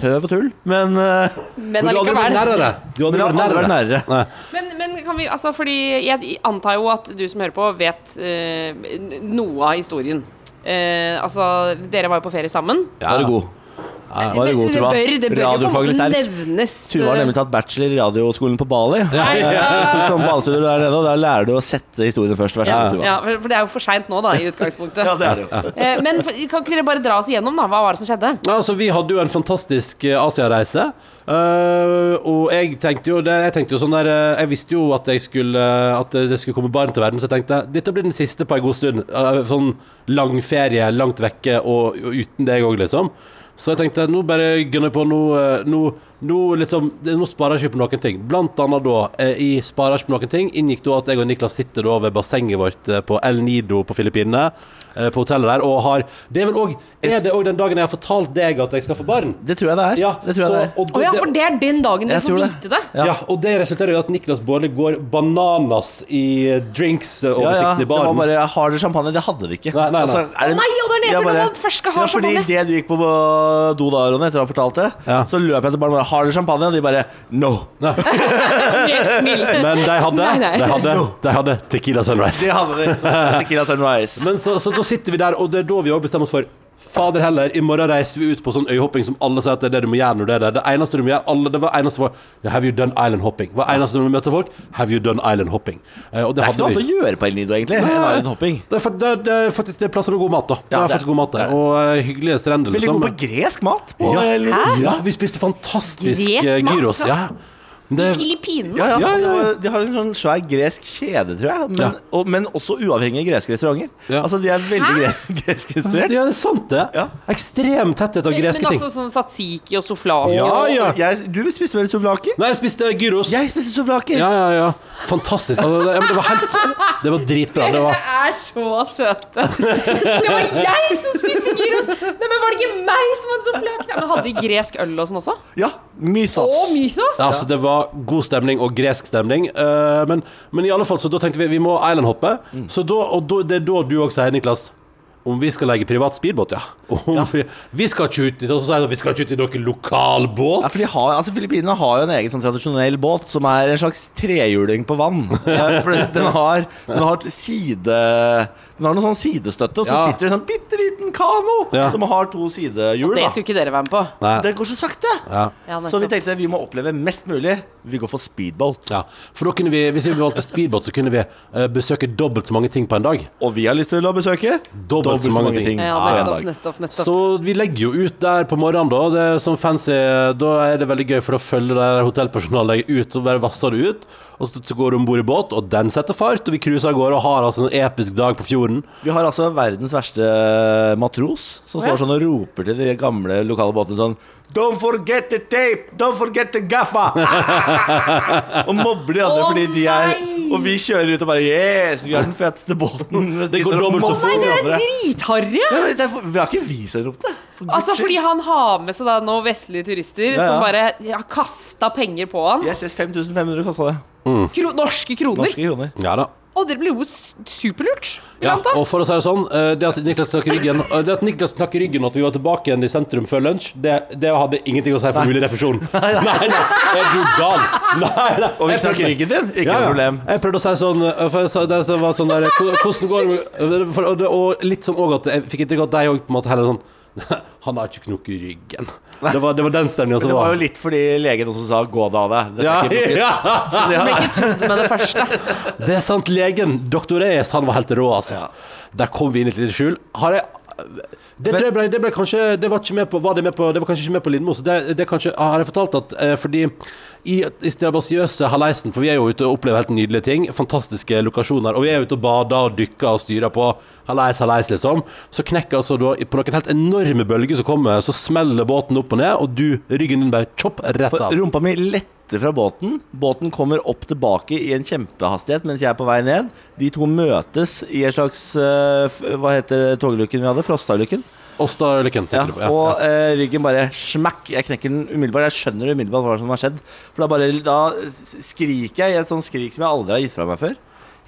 Tøv og tull. Men, uh, *laughs* Men du har aldri vært allikevel. nærere. Du har aldri vært nærere. nærere. Men, men kan vi Altså, fordi jeg antar jo at du som hører på, vet uh, noe av historien. Uh, Altså, dere var jo på ferie sammen. Var du god? Var du god, det, bør, det bør jo på en måte nevnes. Tuva har eh, nemlig tatt bachelor i radioskolen på Bali. ja. *laughs* Jeg tok sånn der nede, og der lærer du å sette historiene først. Vær så god, Tuva. Ja, for det er jo for seint nå, da, i utgangspunktet. *laughs* Ja, det er det jo. *laughs* Eh, Men kan ikke dere bare dra oss igjennom, da? Hva var det som skjedde? Ja, Altså, vi hadde jo en fantastisk eh, Asia-reise. Uh, og jeg tenkte jo det, Jeg tenkte jo sånn der Jeg visste jo at jeg skulle At det skulle komme barn til verden, så jeg tenkte dette blir den siste på en god stund. Uh, sånn lang ferie, langt vekke, og, og uten deg òg, liksom. Så jeg tenkte nå bare gunner på Nå, eh, nå, nå, liksom, nå sparer jeg ikke på noen ting. Blant annet da, eh, i sparer ikke på noen ting, inngikk da at jeg og Niklas sitter da ved bassenget vårt eh, på El Nido på Filippinene, på hotellet der, og har Det er vel òg Er det òg den dagen jeg har fortalt deg at jeg skal få barn? Det tror jeg det er. Ja, det tror jeg så- det er. og Å ja, for det er den dagen du får vite det. ja. Ja. og det resulterer i at Niklas Baarli går bananas i Ja, ja, drinks-oversikten i det var bare Har dere champagne? Det hadde vi ikke. Nei, nei, nei. er det- Å nei, og det er nedtur når man først skal ha ja, fordi champagne. det du gikk på på do da, Ronny, etter å ha fortalt det, Ja. så løp jeg til barna og bare Har dere champagne? Og de bare No. *laughs* Smil. Men de hadde, Nei, nei. De, hadde, de hadde Tequila Sunrise. De hadde det. Så Tequila Sunrise. *laughs* Men så, så da sitter vi der, og det er da vi også bestemmer oss for Fader heller, i morgen reiser vi ut på sånn øyhopping som alle sier at det er det du må gjøre når du er det. Det eneste du må gjøre, alle, det var eneste for Have you done island hopping? Hva eneste du vi møter folk? Have you done island hopping? Eh, og det, Det er ikke noe annet å gjøre på El Nido, egentlig. Nei, island hopping. Det er, det, er- det er faktisk det er plasser med god mat, da. Det Ja, er det- faktisk god mat der. er- Og uh, hyggelige strender. Veldig liksom. god på gresk mat. På Ja. El Nido. Ja, vi spiste fantastisk Gresk eh, mat, gyros. Ja. Det, Filippinene. Ja, ja, Ja. De har en sånn svær gresk kjede, tror jeg. Men, Ja. og, men også uavhengige greske restauranter. Ja. Altså, De er veldig gre *laughs* greskinspirert. ja, det er sant, det. Ja. Ekstrem tetthet av greske greske men ting. altså sånn satsiki og souflaki Ja, ja. Du spiste vel souvlaki? Nei, jeg spiste gyros. Jeg spiste souvlaki. Ja, ja, ja. Fantastisk. Altså, det, det var helt Det var dritbra. Det Dere var *laughs* er så søte. Det var jeg som spiste gyros! Nei, men Var det ikke meg som hadde souflaki? Men Hadde de gresk øl og sånn også? Ja, Mysos. Å, mysos. Ja, altså, det var god stemning og gresk stemning. eh, men, men i alle fall, så da tenkte vi vi må islandhoppe. Så da, og da, det er da du òg sier, Niklas om vi skal legge privat speedbåt, ja. Om Vi, vi skal ikke ut i så sier jeg, vi skal ikke ut i noen lokalbåt. Ja, for de har, altså Filippinene har jo en egen sånn tradisjonell båt som er en slags trehjuling på vann. Ja, *laughs* for den har, den har side Den har noen sånn sidestøtte, og så Ja. sitter det en sånn bitte liten kano Ja. som har to sidehjul. Det skulle ikke dere være med på. Nei. Det går så sakte! Ja. Ja, så vi tenkte vi må oppleve mest mulig. Vi går for speedboat. Ja, for da kunne vi, Hvis vi valgte speedbåt, så kunne vi eh, besøke dobbelt så mange ting på en dag. Og vi har lyst til å besøke Dobbelt så mange ting. Ja, nettopp, nettopp, nettopp. Så vi legger jo ut der på morgenen, da. Det er sånn fancy Da er det veldig gøy, for da følger der hotellpersonalet ut, så bare vasser det ut. Og så så går du om bord i båt, og den setter fart, og vi cruiser av gårde og har altså en episk dag på fjorden. Vi har altså verdens verste matros som står sånn og roper til de gamle lokale båtene sånn Don't forget the tape! Don't forget the gaffa! *laughs* og mobber de andre oh, fordi de er! Og vi kjører ut og bare Yes, vi har den feteste båten. Det går dobbelt så Nei, dere er dritharry! Ja, vi har ikke vi som ropte det. For Altså fordi han har med seg da noen vestlige turister Ja, ja. som bare har kasta penger på han. Yes, yes, 5500 kosta det. Kro norske kroner. Norske kroner. Ja da. Og det blir jo superlurt. Ja, og for å si det sånn, eh, det at Niklas knakk ryggen eh, Det at Niklas knakk ryggen og at vi var tilbake igjen i sentrum før lunsj, det, det hadde ingenting å si for mulig refusjon. *laughs* Nei, nei, er du gal? Nei, nei. Og vi knakk ryggen din. Ikke Ja, noe ja. problem. Jeg prøvde å si sånn eh, for jeg sa- det var sånn der Hvordan går det med for, og, det, og litt sånn òg at jeg fikk inntrykk av at de òg på en måte heller sånn *laughs* Han har ikke knokket ryggen. Det var, det var den stemninga som var. det var jo litt fordi legen også sa 'gå deg av deg'. Ja, *laughs* ja. Så de ble har, ikke trodd med det første. *laughs* Det er sant. Legen, doktor Reyes, han var helt rå, altså. Ja. Der kom vi inn i et lite skjul. Har jeg det, tror jeg ble, det ble kanskje Det var ikke med på Var det med på Det var kanskje ikke med på Lindmo. Så det, det kanskje Har jeg fortalt at eh, fordi i, i strabasiøse haleisen For vi er jo ute og opplever helt nydelige ting. Fantastiske lokasjoner. Og vi er ute og bader og dykker og styrer på haleis, haleis, liksom. Så knekker altså da På noen helt enorme bølger som kommer, så smeller båten opp og ned, og du, ryggen din bare chopp rett for av. rumpa mi letter fra båten. Båten kommer opp tilbake i en kjempehastighet mens jeg er på vei ned. De to møtes i en slags uh, Hva heter togulykken vi hadde? Frostalykken. Åsta-lykken, Ja. Ja. og eh, ryggen bare smakk. Jeg knekker den umiddelbart. Jeg skjønner umiddelbart hva som har skjedd. For da bare Da skriker jeg i et sånt skrik som jeg aldri har gitt fra meg før.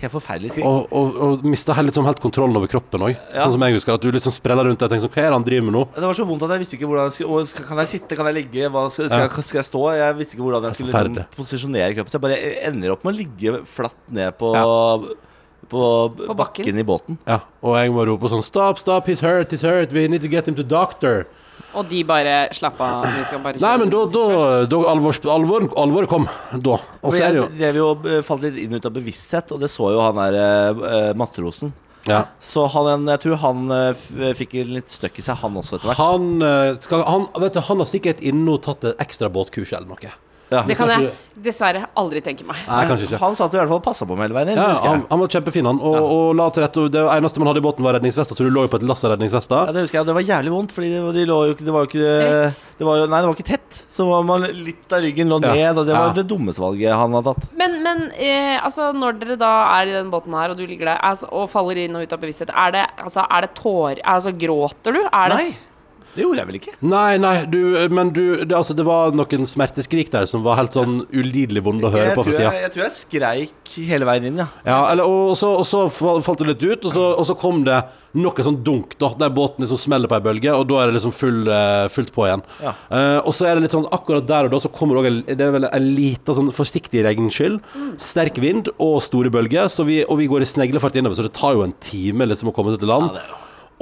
Helt forferdelig skrik. Og, og, og mista helt, liksom, helt kontrollen over kroppen òg. Ja. Sånn som jeg husker. At du liksom sprella rundt og tenkte sånn Hva er det han driver med nå? Det var så vondt at jeg visste ikke hvordan jeg skulle og skal, Kan jeg sitte, kan jeg ligge, hva skal, skal, jeg, skal jeg stå? Jeg visste ikke hvordan jeg skulle liksom, posisjonere kroppen. Så jeg bare ender opp med å ligge flatt ned på, på, På bakken. bakken i båten. Ja, og jeg må rope sånn Stop, stop, he's hurt, he's hurt. We need to get him to doctor. Og de bare Slapp av, vi skal bare Nei, men da, da, da alvor, alvor, alvor, kom. Da. Og så er det jeg jo drev jo eh, falt litt inn ut av bevissthet, og det så jo han der eh, eh, matrosen. ja. Så han, jeg tror han eh, f- fikk litt støkk i seg, han også, etter hvert. Han, eh, skal, han, vet du, han har sikkert inne og tatt et ekstra båtkurs eller noe. Ja. Det kan jeg dessverre aldri tenke meg. Nei, kanskje ikke. Han sa at du i hvert fall passa på med hele veien inn. Ja, husker han, jeg. han var kjempefin, han. Og, og la til rette. og Det eneste man hadde i båten, var redningsvester, så du lå jo på et lass av redningsvester. Ja, det husker jeg. Det var jævlig vondt, Fordi de, de lå jo ikke Det var jo ikke Rett. det var jo, Nei, det var ikke tett. Så var man, litt av ryggen lå Ja. ned, og det var Ja. det dummeste valget han har tatt. Men, men eh, altså, når dere da er i den båten her, og du ligger der altså, og faller inn og ut av bevissthet, er det, altså, er det tårer Altså, gråter du? Er det Nei, det gjorde jeg vel ikke. Nei, nei, du, men du det, altså, det var noen smerteskrik der som var helt sånn ulidelig vonde å høre Jeg på fra jeg, sida. jeg tror jeg skreik hele veien inn, ja. Ja, eller, og, så, og så falt det litt ut, og så, og så kom det noe sånn dunk, da, der båten liksom smeller på ei bølge, og da er det liksom full, eh, fullt på igjen. Ja. Uh, og så er det litt sånn akkurat der og da så kommer det også en- det er vel en liten sånn forsiktig regnskyll, sterk vind og store bølger, så vi, og vi går i sneglefart innover, så det tar jo en time liksom å komme seg til land.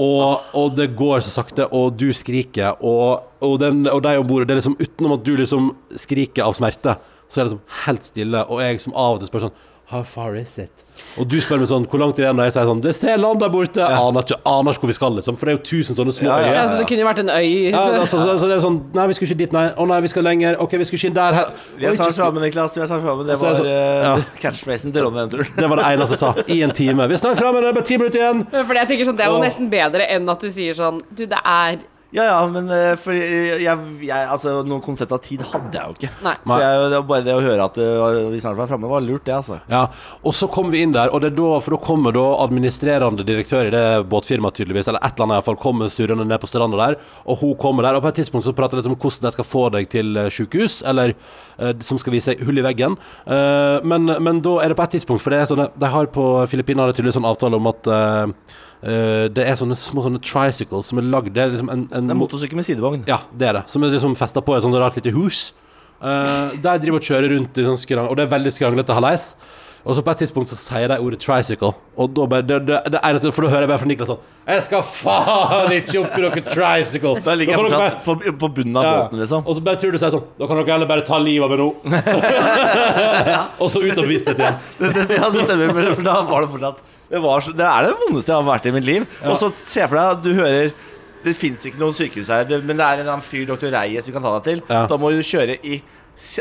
Og, og det går så sakte, og du skriker, og, og, den, og de om bord Det er liksom utenom at du liksom skriker av smerte, så er det liksom helt stille, og jeg som av og til spør sånn How far is it? Og du spør meg sånn Hvor langt er det igjen? Og jeg sier sånn Det ser land der borte. Aner ikke, aner ikke hvor vi skal, liksom. For det er jo tusen sånne små Ja, ja, så Altså, det kunne jo vært en øy. Ja, så- altså, så, så det er sånn Nei, vi skulle ikke dit, nei. Å nei, vi skal lenger. Ok, vi skulle ikke inn der. Her. Vi er snart framme, Niklas. Vi er snart framme. Det var eh, sånn- ja. catchphrasen til Ronny den. Det var det eneste jeg sa. I en time. Vi er snart framme, det er bare ti minutter igjen. Fordi jeg tenker sånn, Det er jo nesten bedre enn at du sier sånn Du, det er Ja, ja, men eh, for jeg, jeg, altså, noe konsept av tid hadde jeg jo ikke. Nei. Så jeg, det var bare det å høre at eh, vi snart var framme, var lurt, det, altså. Ja, og så kom vi inn der, og det er da, for da kommer da administrerende direktør i det båtfirmaet tydeligvis, eller et eller annet i hvert fall, kommer surrende ned på stranda der, og hun kommer der, og på et tidspunkt så prater de om hvordan de skal få deg til eh, sykehus, eller eh, som skal vise hull i veggen. Eh, men, men da er det på et tidspunkt, for det er sånn, de har på Filippinene tydeligvis sånn avtale om at eh, eh, det er sånne små sånne tricycles som er lagd, det er liksom en, en Det er motorsykkel med sidevogn. ja, det er det. Som er liksom festa på et sånt rart lite hus. Uh, der driver og kjører rundt i sånn skrang, og det er veldig skranglete hallais. Og så på et tidspunkt så sier de ordet 'tricycle', og da bare det, det, det eneste, For da hører jeg bare fra Niklas sånn 'Jeg skal faen ikke opp i noe tricycle'. Da ligger jeg fortsatt på, på bunnen av Ja. båten, liksom. Og så bare tror du sier sånn Da kan dere heller bare ta livet av meg nå. *laughs* og så ut av bevissthet igjen. Det, det, ja, det stemmer, for- da var det fortsatt Det, var, det er det vondeste jeg har vært i mitt liv. Og så se for deg at du hører Det fins ikke noe sykehus her, men det er en fyr, doktor Reyes, vi kan ta deg til. Ja. Da må du kjøre i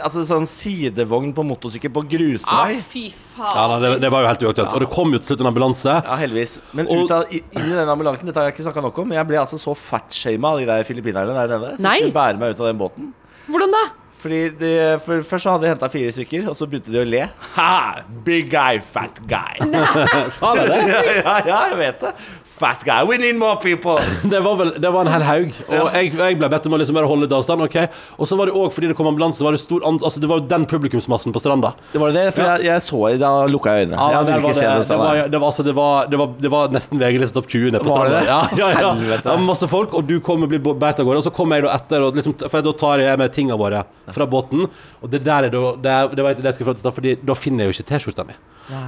Altså sånn sidevogn på motorsykkel på Ah, grusvei. fy Ja, faen. nei, det, det var jo helt uaktuelt. Og det kom jo til slutt en ambulanse. Ja, heldigvis. Men Og- ut av, inn i den ambulansen Dette har jeg ikke snakka nok om, men jeg ble altså så fatshama av de der filippinerne der nede. Som Nei. skulle bære meg ut av den båten. Hvordan da? Fordi de, for, Først så hadde de henta fire stykker, og så begynte de å le. Ha! Big guy, fat guy. *laughs* Sa de det? *laughs* ja, ja, ja, jeg vet det. Fat guy, we need more people. *laughs* Det var, vel, det var en hel haug. Og jeg, jeg ble bedt om å liksom bare holde litt avstand. Okay. Og så var det òg fordi det kom ambulanse, var det stor Altså det var jo den publikumsmassen på stranda. Det var det, for Ja. jeg, jeg så Da lukka jeg øynene. jeg ville ikke se det, det. det, var, det, var, altså, det, var, det, var, det var nesten VG-liste topp 20 nede på stranda. det det? Ja, ja, ja. Det var masse folk, og du kommer og blir båret av gårde. Og så kommer jeg da etter, og liksom, for da tar jeg med tingene våre fra båten. Og det der er da Det, det var ikke det jeg skulle fram til, Fordi da finner jeg jo ikke T-skjorta mi.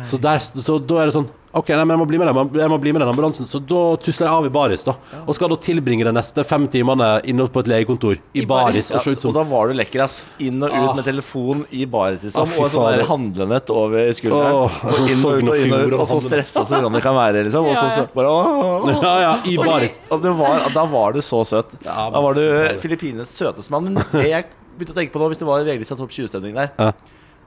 Så, der, så da er det sånn OK, nei, men jeg må bli med den, jeg må bli med den ambulansen. Så da tusler jeg av i baris, da. Og skal da tilbringe de neste fem timene inne på et legekontor i, I baris. baris. Og Og da var du lekker, ass. Inn og ut Ah. med telefon i baris, liksom. Ah, og sånn handlenett over skulderen. Oh, og inn og ut og inn og ut. og så stressa som Ronny kan være, liksom. Og så, så bare åh, åh. *laughs* Ja, ja, i baris. Og det var, da var du så søt. Ja, Da var du Filippinenes. Søteste mann. Men det jeg begynte å tenke på nå, hvis det var en VG-lista topp 20-stemning der Ja.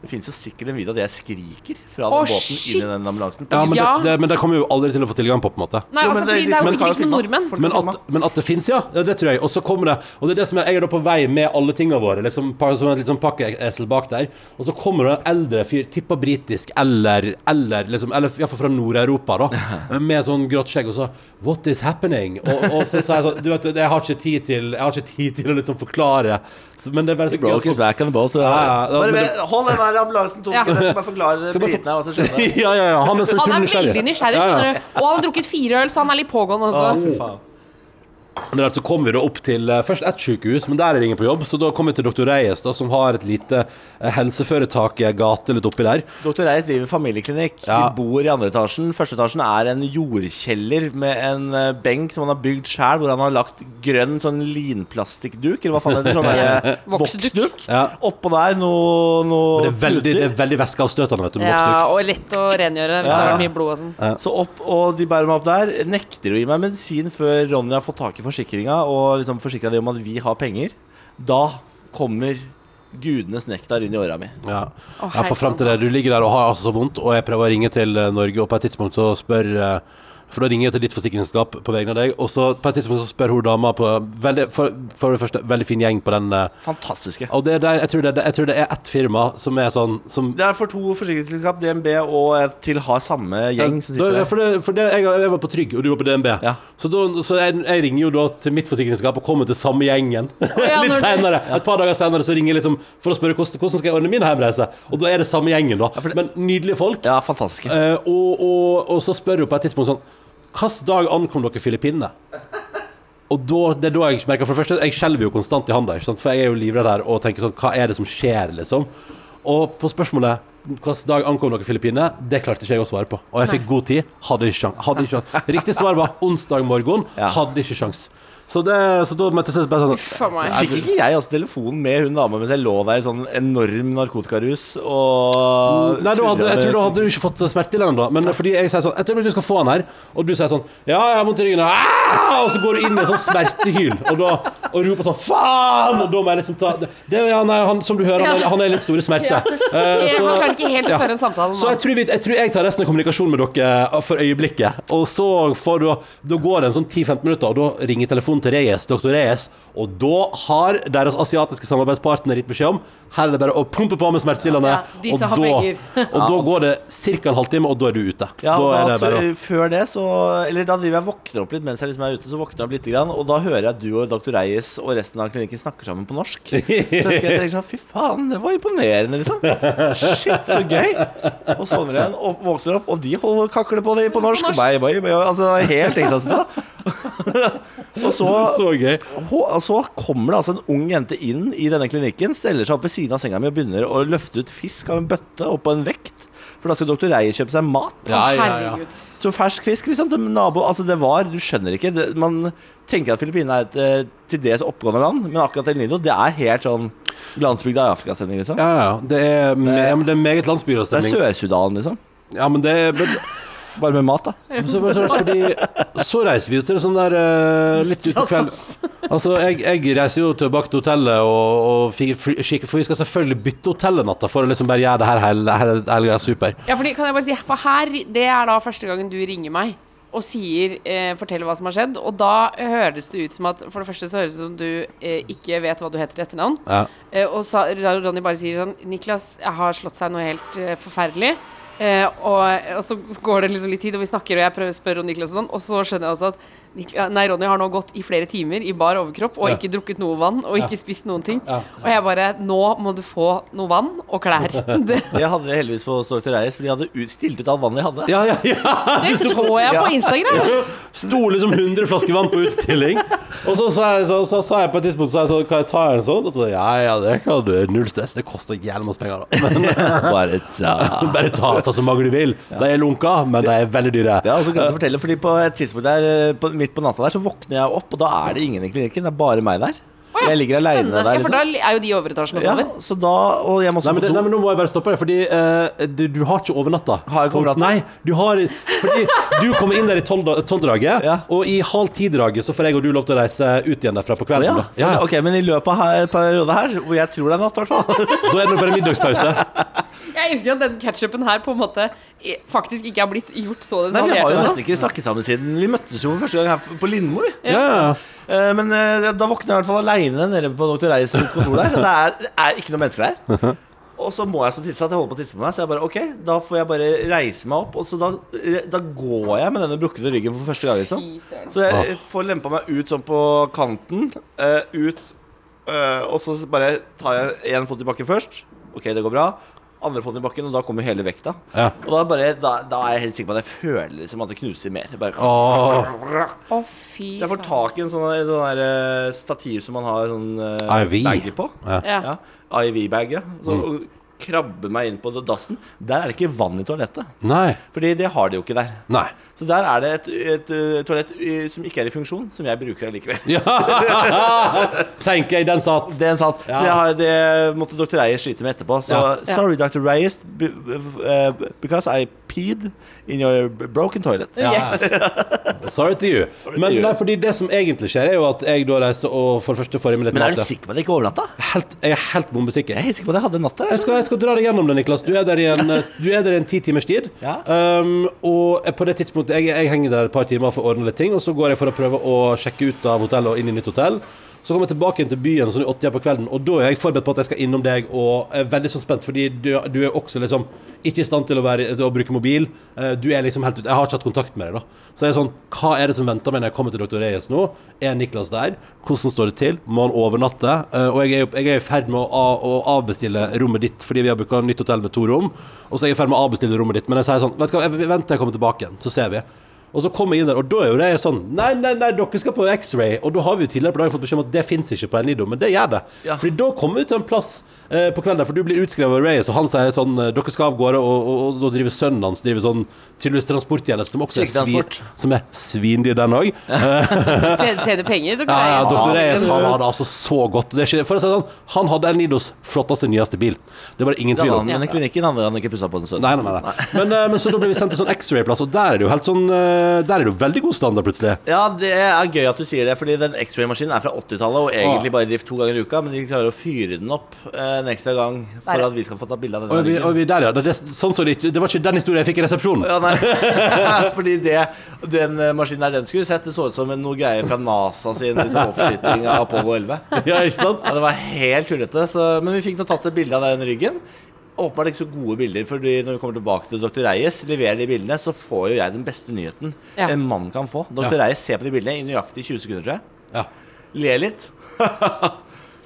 Det finnes jo sikkert en video av det jeg skriker fra den Åh, båten shit. inn i den ambulansen. Ja, men, Ja. Det, det, men det kommer vi jo aldri til å få tilgang på, på en måte. Nei, Jo, altså, men det- fordi det er jo men sikkert jo ikke noen nordmenn. Men at, men at det fins, ja. ja. Det tror jeg. Og så kommer det Og det er det som er, Jeg er da på vei med alle tingene våre, liksom, som en litt sånn pakkeesel bak der. Og så kommer det en eldre fyr, tippa britisk, eller Eller liksom Eller iallfall fra Nord-Europa, da. *laughs* Med sånn grått skjegg, og så What is happening? Og, og så sa jeg sånn Du vet, jeg har ikke tid til Jeg har ikke tid til å liksom forklare. Men det er bare så gøy å his back on the boat. Ja, ja, ja, bare men ved, hold den der ambulansen to Ja. sekunder, jeg skal bare forklare bare *laughs* britene hva som skjedde. *laughs* ja, ja, ja. Han er så Han er nysgjerrig. veldig nysgjerrig, Ja, ja. skjønner du. Og han har drukket fire øl, så han er litt pågående også. fy faen. Og altså så kom vi da opp til eh, først ett sykehus, men der er det ingen på jobb. Så da kom vi til Dr. Reyes, da, som har et lite eh, helseforetak i ei gate litt oppi der. Doktor Reyes driver familieklinikk. Ja. De bor i andre etasjen. Første etasjen er en jordkjeller med en eh, benk som han har bygd sjæl, hvor han har lagt grønn sånn linplastikkduk, eller hva faen heter det? Sånn der, eh, *laughs* Voksduk. Ja. Oppå der noe, noe Det er veldig, det er veldig væskeavstøtende, vet du. med Ja, voksduk. og lett å rengjøre hvis Ja, det har mye blod og sånn. Så opp, og de bærer meg opp der. Nekter å gi meg medisin før Ronny har fått tak i forsikringa og liksom forsikra dem om at vi har penger. Da kommer gudenes nektar inn i åra mi. Ja. Å, ja, for fram frem til det, du ligger der og har altså så vondt, og jeg prøver å ringe til eh, Norge, og på et tidspunkt så spør eh, For da ringer jeg til ditt forsikringsselskap på vegne av deg, og så på et tidspunkt så spør hun dama på veldig, for, for det første, veldig fin gjeng på den eh, Fantastiske. Og det det, jeg, tror det, jeg tror det er ett firma som er sånn som Det er for to forsikringsselskap, DNB og et til har samme gjeng som sitter der. for det, for det, jeg, jeg var på Trygg, og du var på DNB. Ja. Så, da, så jeg, jeg ringer jo da til mitt forsikringsselskap og kommer til samme gjengen. ja, *laughs* Litt senere, Et par dager senere så ringer jeg liksom for å spørre hvordan, hvordan skal jeg ordne min hjemreise. Og da er det samme gjengen, da. Ja, det- Men nydelige folk. Ja, fantastiske. Eh, og, og, og så spør hun på et tidspunkt sånn Hvilken dag ankom dere Filippinene? Og da, det er da jeg merker For det første, jeg skjelver jo konstant i handa, for jeg er jo livredd her og tenker sånn Hva er det som skjer, liksom? Og på spørsmålet hvilken dag ankom dere Filippinene, det klarte ikke jeg å svare på. Og jeg fikk god tid. Hadde ikke sjans. Hadde ikke sjans. Riktig svar var onsdag morgen. Hadde ikke sjans. Så, det, så da møttes jeg bare sånn Fikk ikke jeg altså telefonen med hun dama mens jeg lå der i sånn enorm narkotikarus og Nei, hadde, jeg tror da hadde du ikke fått smertestillende da. Men fordi jeg sier sånn Jeg tror du skal få han her. Og du sier sånn Ja, jeg har vondt i ryggen. Ah! Og så går du inn i en sånn smertehyl. Og da Og roper sånn Faen! Og da må jeg liksom ta Det, det ja, nei, han, Som du hører han er, han er litt store smerte. Ja. *laughs* Uh, så- kan ikke helt ja. føre en samtale så jeg tror, vi, jeg tror jeg tar resten av kommunikasjonen med dere eh, for øyeblikket. Og så får du, da går det en sånn 10-15 minutter, og da ringer telefonen til Reyes, Dr. Reyes. Og da har deres asiatiske samarbeidspartner gitt beskjed om her er det bare å pumpe på med smertestillende. Ja, og, da, og da går det ca. en halvtime, og da er du ute. Ja, da er da, det bare Før det så Eller da driver jeg våkner opp litt mens jeg liksom er ute. Så våkner jeg opp litt grann, Og da hører jeg at du og dr. Reyes og resten av klinikken snakker sammen på norsk. Så jeg tenker sånn Fy faen, det var imponerende, liksom. Shit, så gøy. Og så våkner jeg og våkner opp, og de holder kakler på det på norsk. norsk. Bye, bye, bye. Altså, helt ekstatisk. Og så *laughs* Så. Og så kommer det altså en ung jente inn i denne klinikken, steller seg opp ved siden av senga mi og begynner å løfte ut fisk av en bøtte og på en vekt. For da skal doktor Reier kjøpe seg mat. Ja, ja, ja. Så fersk fisk, liksom. Til nabo, altså det var Du skjønner ikke. Det, man tenker at Filippinene er et eh, til dels oppgående land, men akkurat El Nido, det er helt sånn landsbygda i Afrikastemning, liksom. Ja, ja. Det er, det, ja, men det er meget Det er. Sør-Sudan, liksom. Ja, men det er Bare med mat, da. Så, så, fordi, så reiser vi jo til sånn der Litt litt utpå kveld. Altså, jeg, jeg reiser jo tilbake til hotellet, og, og fly- for vi skal selvfølgelig bytte hotell en natt for å liksom bare gjøre det her hele hele- hele super. Ja, fordi, kan jeg bare si, for her, Det er da første gangen du ringer meg og sier eh, 'forteller hva som har skjedd'. Og da høres det ut som at For det første så høres det ut som du eh, ikke vet hva du heter i etternavn. Ja. Eh, og så Ronny bare sier sånn 'Niklas har slått seg noe helt eh, forferdelig'. Eh, og, og så går det liksom litt tid, og vi snakker, og jeg prøver å spørre om Niklas og sånn, og så skjønner jeg også at nei, Ronny har nå gått i flere timer i bar overkropp og Ja. ikke drukket noe vann og ikke spist noen ting. Ja. Og jeg bare Nå må du få noe vann og klær. *laughs* Det, Jeg hadde det heldigvis på Dr. Reis, for de hadde ut, stilt ut all vannet de hadde. Ja, ja, ja. det *laughs* så jeg på Instagram! Sto liksom 100 flasker vann på utstilling. Og så sa jeg, så, så, sa jeg på et tidspunkt så jeg så, Kan jeg ta en sånn? Og så ja, ja, det kan du. Null stress. Det koster jævlig masse penger. da Men *laughs* Bare ta. Bare ta, ta så mange du vil. De er lunka, men de er veldig dyre. Det er også glemt å fortelle, fordi på et tidspunkt der eh, på, midt på natta der så våkner jeg opp, og da er det ingen i klinikken. Det er bare meg der. Jeg ligger aleine der. der. Ja, for da Liksom. er jo de i overetasjen og Ja, så da Og jeg må Nei men, det, nei, men nå må jeg bare stoppe deg, fordi uh, du, du har ikke overnatta. Har jeg ikke overnatta? Nei, du har Fordi du kommer inn der i tolv- tolvdraget, Ja. og i halv ti-draget så får jeg og du lov til å reise ut igjen derfra på kvelden. Ja. Ja, ja. Ok, men i løpet av en periode her, hvor jeg tror det er natt, i hvert fall *laughs* Da er det bare middagspause. Jeg elsker at den ketsjupen her på en måte faktisk ikke har blitt gjort så Nei, Vi har jo nesten ikke snakket sammen siden Vi møttes jo for første gang her på Lindmo. Ja, ja. Eh, Men eh, da våkner jeg i hvert fall aleine nede på Dr. Reis kontor der. Det er, det er ikke noen mennesker der. Og så må jeg som tisse at jeg holder på å tisse på meg, så jeg bare ok, da får jeg bare reise meg opp. Og så da, da går jeg med denne brukkede ryggen for første gang, liksom. Så jeg får lempa meg ut sånn på kanten. eh, ut. eh, og så bare tar jeg én fot tilbake først. Ok, det går bra. Andre foten i bakken, og da kommer hele vekta. Ja. Og da, bare, da, da er jeg helt sikker på at jeg føler liksom at det knuser mer. Bare, Åh, Å, fy Så jeg får tak i en sånn, sånn der, eh, stativ som man har sånn uh, IV. bager på. Ja. Ja. Ja, IV-bag, ja. Så og krabbe meg inn på dassen. Der er det ikke vann i toalettet. Nei. Fordi det har de jo ikke der. Nei. Så der er det et, et, et toalett eh, som ikke er i funksjon, som jeg bruker allikevel. Ja. *laughs* Tenker jeg, den satt. Det er en sant. Ja. Så jeg har, det måtte dr. Reyes slite med etterpå. Så Ja. sorry, dr. Reyes, uh, because I peed in your broken toilet. Ja. Yes. Sorry to you. Sorry Men you. nei, fordi det som egentlig skjer, er jo at jeg da reiser og for det første får i meg litt Men er du sikker på at det ikke overnatta? Helt, jeg er helt bombesikker. Jeg er helt sikker på at jeg hadde natt der. Jeg skal, jeg skal dra deg gjennom det, Niklas. Du er der i en, *laughs* du er der i en ti timers tid. Ja. Um, og på det tidspunktet jeg, jeg henger der et par timer for å ordne litt ting, og så går jeg for å prøve å sjekke ut av hotellet og inn i nytt hotell. Så kommer jeg tilbake inn til byen sånn i åtte på kvelden, og da er jeg forberedt på at jeg skal innom deg, og er veldig sånn spent, fordi du, du er også liksom ikke i stand til å, være, til å bruke mobil. Eh, Du er liksom helt ut Jeg har ikke hatt kontakt med deg, da. Så jeg er sånn Hva er det som venter meg når jeg kommer til Dr. Reyes nå? Er Niklas der? Hvordan står det til? Må han overnatte? Eh, Og jeg er, i ferd med å, å avbestille rommet ditt, fordi vi har booka nytt hotell med to rom. Og så er jeg i ferd med å avbestille rommet ditt, men jeg sier sånn Vet du hva, jeg venter jeg kommer tilbake igjen, så ser vi. Og så kommer jeg inn der, og da er jo det sånn Nei, nei, nei, dere skal på X-ray. Og da har vi jo tidligere på dagen fått beskjed om at det fins ikke på en Nido, men det gjør det. Ja. Fordi da kommer vi til en plass eh, på kvelden, der, for du blir utskrevet av Reyes, og han sier sånn eh, Dere skal av gårde, og, og, og da driver sønnen hans driver sånn tydeligvis transporttjeneste, som også er, svin, som er svindyr, den òg. *laughs* Tjene tjene penger, dere. Ja, ja. Dr. Reyes han hadde altså så godt det ikke, For å si sånn, han hadde El Nidos flotteste, nyeste bil. Det var det ingen tvil om. han, men klinikken hadde han ikke pussa på den stund. Nei, nei, nei, nei. Men, eh, men så da ble vi sendt til sånn X-ray-plass, og der er det jo helt sånn eh, Der er det jo veldig god standard, plutselig. Ja, det er gøy at du sier det, fordi den X-ray-maskinen er fra 80-tallet og egentlig bare i drift to ganger i uka, men de klarer å fyre den opp eh, en ekstra gang for at vi skal få ta bilde av Og den. vi, og vi der, ja. Det, det, sånn så det, det var ikke den historien jeg fikk i resepsjonen. Ja, nei. *laughs* Fordi det, den eh, maskinen der den skulle sett, det så ut som noe greier fra NASA sin liksom, oppskyting av Apollo 11. Ja, ikke sant? Ja, det var helt tullete. Men vi fikk nå tatt et bilde av den ryggen. Åpenbart ikke så gode bilder, For når vi kommer tilbake til dr. Reyes, leverer de bildene, så får jo jeg den beste nyheten Ja. en mann kan få. Dr. Ja. Reyes ser på de bildene i nøyaktig 20 sekunder, tror jeg. Ja. Ler litt. *laughs*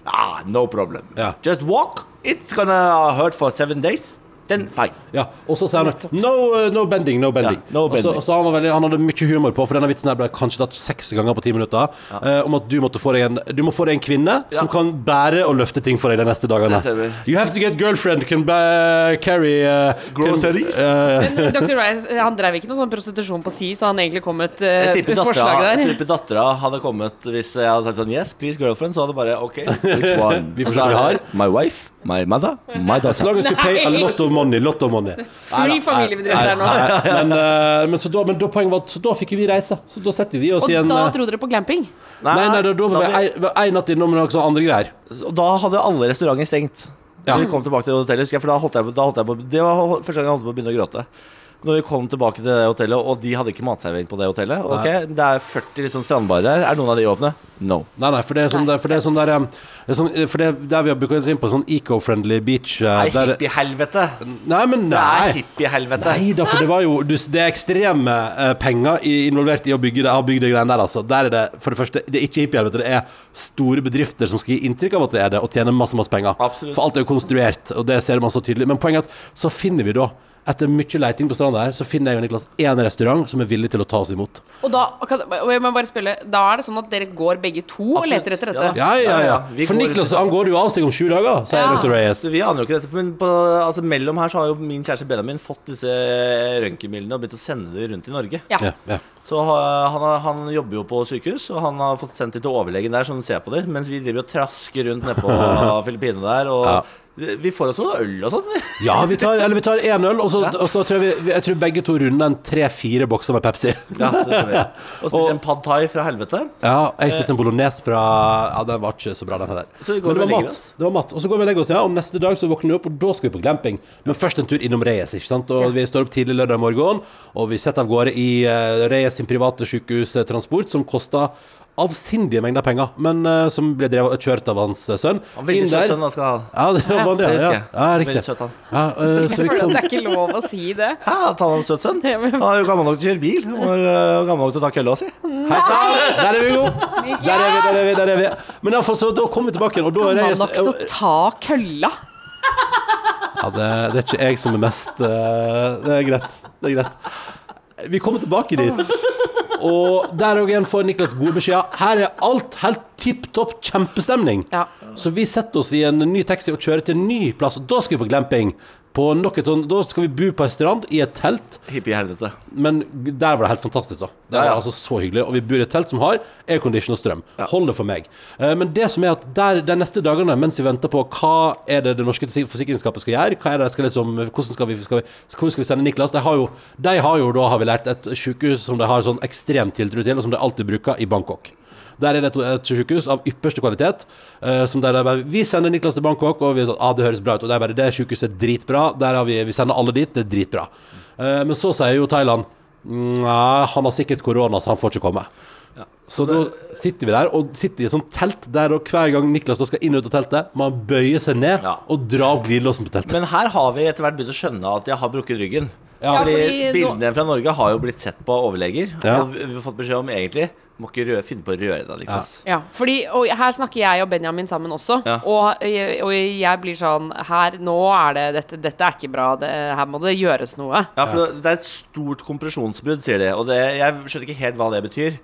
ah, no problem. Ja. Just walk. It's gonna hurt for seven days. Then feil. Ja, og så sier han no, uh, no bending, no bending. Ja, no Og så- bending. Og så han, var veldig, han hadde mye humor på, for denne vitsen her ble kanskje tatt seks ganger på ti minutter, eh, om at du måtte få deg en Du må få deg en kvinne Ja. som kan bære og løfte ting for deg de neste dagene. You have to get girlfriend can carry uh, Groceries. Uh, Men Dr. Rice han drev ikke noe sånn prostitusjon på si, så han egentlig kom med et uh, forslag der. jeg tipper dattera hadde kommet hvis jeg hadde sagt sånn Yes, please girlfriend. Så hadde det bare OK, which *laughs* one? Vi får se hva vi har. My wife, my mother, my *laughs* daughter. As long as you pay a lot of money, lot of money. *laughs* Free familiebedrift her nå. Men, eh, men så da, men da poenget var at Så da fikk vi reise. Så da setter vi oss Og i en da eh, trodde dere på glamping? Nei, nei, da, da var vi ei- ei natt innom med noen sånne andre greier. Og da hadde alle restauranter stengt. Ja. Når vi kom tilbake til hotellet, husker jeg, for da holdt jeg på, da holdt jeg på Det var første gang jeg holdt på å begynne å gråte. Når vi kom tilbake til det hotellet, og de hadde ikke matservering på det hotellet. Ok, Det er 40 liksom strandbarer her. Er noen av de åpne? No. Nei, nei, for det er sånn, for det er sånn der um, det er sånn, For det er der vi har oss inn på sånn eco-friendly beach uh, Nei, der, hippiehelvete. Nei, men Det er hippie hippiehelvete. Nei da, for det var jo du, Det er ekstreme eh, penger involvert i å bygge det, ha bygd de greiene der, altså. Der er det for det første Det er ikke hippiehelvete, det er store bedrifter som skal gi inntrykk av at det er det, og tjene masse, masse penger. Absolutt. For alt er jo konstruert, og det ser man så tydelig. Men poenget er at så finner vi da etter mye leiting på stranda her, så finner jeg og Niklas én restaurant som er villig til å ta oss imot. Og da, kan- og jeg må bare spille, da er det sånn at dere går begge to og leter etter dette? Ja, ja, Ja, ja. ja. For Niklas han går jo av seg om sju dager, sier Ja. Dr. Reyes. Vi aner jo ikke dette, men på, altså, mellom her så har jo min kjæreste Benjamin fått disse røntgenbildene og begynt å sende dem rundt i Norge. Ja. Ja, ja. Så han, han jobber jo på sykehus, og han har fått sendt dem til overlegen der, som ser på dem, mens vi driver og trasker rundt nede på *laughs* Filippinene der. Og Ja. Vi får oss noe øl og sånn. vi. Ja, vi tar, eller vi tar én øl, og så, og så tror jeg, vi, jeg tror begge to runder en tre-fire bokser med Pepsi. Ja, det tror jeg. *laughs* Og spiser en pad thai fra helvete. Ja, jeg spiste en bolognese fra Ja, den var ikke så bra, den heller. Så vi går Men det var mat. Det var mat. Og så går vi og legger oss, ja. Og neste dag så våkner vi opp, og da skal vi på glamping. Men først en tur innom Reyes, ikke sant. Og vi står opp tidlig lørdag morgen, og vi setter av gårde i uh, Reyes sin private sykehustransport, som koster avsindige mengder penger, men uh, som ble drevet, kjørt av hans sønn. Veldig søt sønn, han skal ha. Ja, det var vanlig. Det Ja, husker ja, jeg. ja riktig. Veldig søt han. Ja, uh, så Jeg føler at det er ikke lov å si det. Hæ, at han var søt sønn? Ja, Han er jo gammel nok til å kjøre bil. Han var uh, gammel nok til å ta kølla si. Nei! Der er vi gode! Der er vi, der er vi. der er vi Men iallfall, så da kom vi tilbake igjen, og da Reyes- nok til å ta kølla. Ja, Ja, det, det er ikke jeg som er mest uh, Det er greit. Det er greit. Vi kommer tilbake dit. Og der òg igjen får Niklas gode beskjeder. Her er alt helt tipp topp, kjempestemning. Ja. Så vi setter oss i en ny taxi og kjører til en ny plass. Og da skal vi på glamping. På nok et sånn, da skal vi bo på en strand i et telt. Hippie-helvete. Men der var det helt fantastisk, da. Det Ja, var ja. altså så hyggelig. Og vi bor i et telt som har aircondition og strøm. Hold det for meg. Eh, Men det som er at der, de neste dagene, mens vi venter på hva er det det norske forsikringsskapet skal gjøre, hva er det skal liksom, hvordan skal vi, skal vi, hvordan skal vi sende Niklas, de har jo, de har jo da, har vi lært, et sykehus som de har sånn ekstrem tiltro til, og som de alltid bruker i Bangkok. Der er det et, sykehus av ypperste kvalitet. eh, som der de bare, Vi sender Niklas til Bangkok, og vi er sånn, ah, det høres bra ut. Og det er bare, det sykehuset er dritbra. Der har vi, vi sender alle dit, det er dritbra. Eh, men så sier jo Thailand Nei, han har sikkert korona, så han får ikke komme. Så da sitter vi der, og sitter i et sånt telt der og hver gang Niklas skal inn og ut av teltet, man bøyer seg ned Ja. og drar opp glidelåsen på teltet. Men her har vi etter hvert begynt å skjønne at jeg har brukket ryggen. Ja, fordi, fordi bildene fra Norge har jo blitt sett på av overleger. Ja. Og vi vi har fått beskjed om egentlig må ikke røre, finne på å røre deg, Niklas. Ja, fordi, og her snakker jeg og Benjamin sammen også. Ja. Og, og jeg blir sånn Her, nå er det Dette, dette er ikke bra. Det, her må det gjøres noe. Ja, for det er et stort kompresjonsbrudd, sier de. Og det, jeg skjønner ikke helt hva det betyr.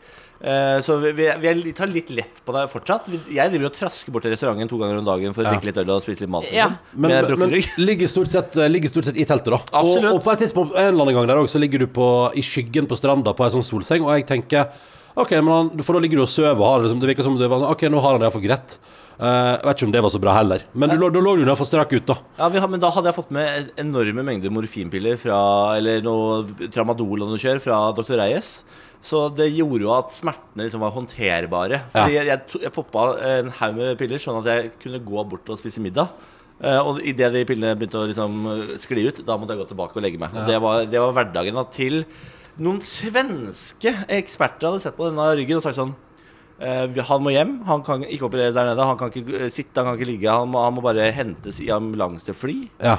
Eh, så vi, vi, vi er tar litt lett på det fortsatt. Vi- Jeg driver og trasker bort til restauranten to ganger om dagen for å drikke litt øl og spise litt mat. Ja. Liksom. Men, Med brukket men rygg. *laughs* ligger, stort sett, ligger stort sett i teltet, da. Absolutt. Og, og på et tidspunkt en eller annen gang der også, så ligger du på, i skyggen på stranda på en sånn solseng, og jeg tenker OK, men han, for da ligger du og sover og har det liksom, Det virker som det var OK, nå har han det iallfall greit. Uh, vet ikke om det var så bra heller. Men da lå du iallfall strak ut, da. Ja, vi men da hadde jeg fått med enorme mengder morfinpiller fra Eller noe tramadol og noe kjør fra Dr. Reyes. Så det gjorde jo at smertene liksom var håndterbare. Fordi jeg, jeg, jeg poppa en haug med piller sånn at jeg kunne gå bort og spise middag. Uh, og idet de pillene begynte å liksom eh, skli ut, da måtte jeg gå tilbake og legge meg. Og det, var, det var hverdagen da, til noen svenske eksperter hadde sett på denne ryggen og sagt sånn eh, han må hjem. Han kan ikke opereres der nede. Han kan ikke eh, sitte, han kan ikke ligge. Han må, han må bare hentes i ambulansefly. Ja.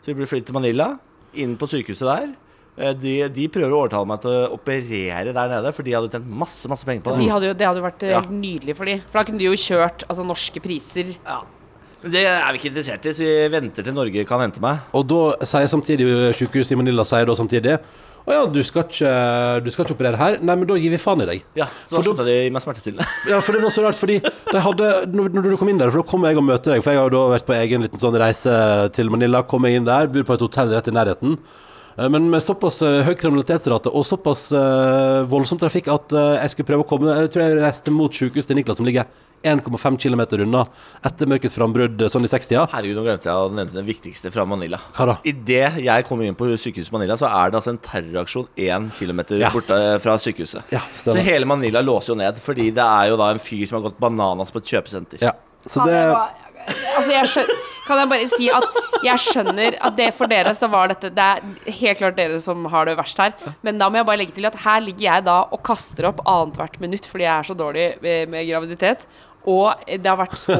Så vi ble flyttet til Manila, inn på sykehuset der. Eh, De, de prøver å overtale meg til å operere der nede, for de hadde tjent masse masse penger på De det. hadde jo, det hadde jo vært Ja. nydelig for de For da kunne de jo kjørt altså, norske priser. Ja. Men det er vi ikke interessert i, så vi venter til Norge kan hente meg. Og da sier samtidig sykehuset i Manila sier da samtidig Å ja, du skal, ikke, du skal ikke operere her? Nei, men da gir vi faen i deg. Ja, Så da slutta de med smertestillende. *laughs* Ja, for det var så rart, fordi de hadde, når, når du kom inn der, for da kom jeg og møter deg, for jeg har jo da vært på egen liten sånn reise til Manila, kom jeg inn der, bor på et hotell rett i nærheten, men med såpass eh, høy kriminalitetsrate og såpass eh, voldsom trafikk at eh, jeg skulle prøve å komme, jeg tror jeg reiste mot sykehuset til Niklas, som ligger 1,5 km unna, etter mørkets frambrudd, eh, sånn i 60-tida. Herregud, nå glemte jeg å nevne det viktigste fra Manila. Hva da? Idet jeg kommer inn på sykehuset Manila, så er det altså en terroraksjon 1 kilometer Ja. borte fra sykehuset. Ja, så hele Manila låser jo ned, fordi det er jo da en fyr som har gått bananas på et kjøpesenter. Ja, så det... Altså, jeg skjønner, kan jeg bare si at jeg skjønner at det for dere så var dette Det er helt klart dere som har det verst her. Men da må jeg bare legge til at her ligger jeg da og kaster opp annethvert minutt fordi jeg er så dårlig med, med graviditet. Og det har vært så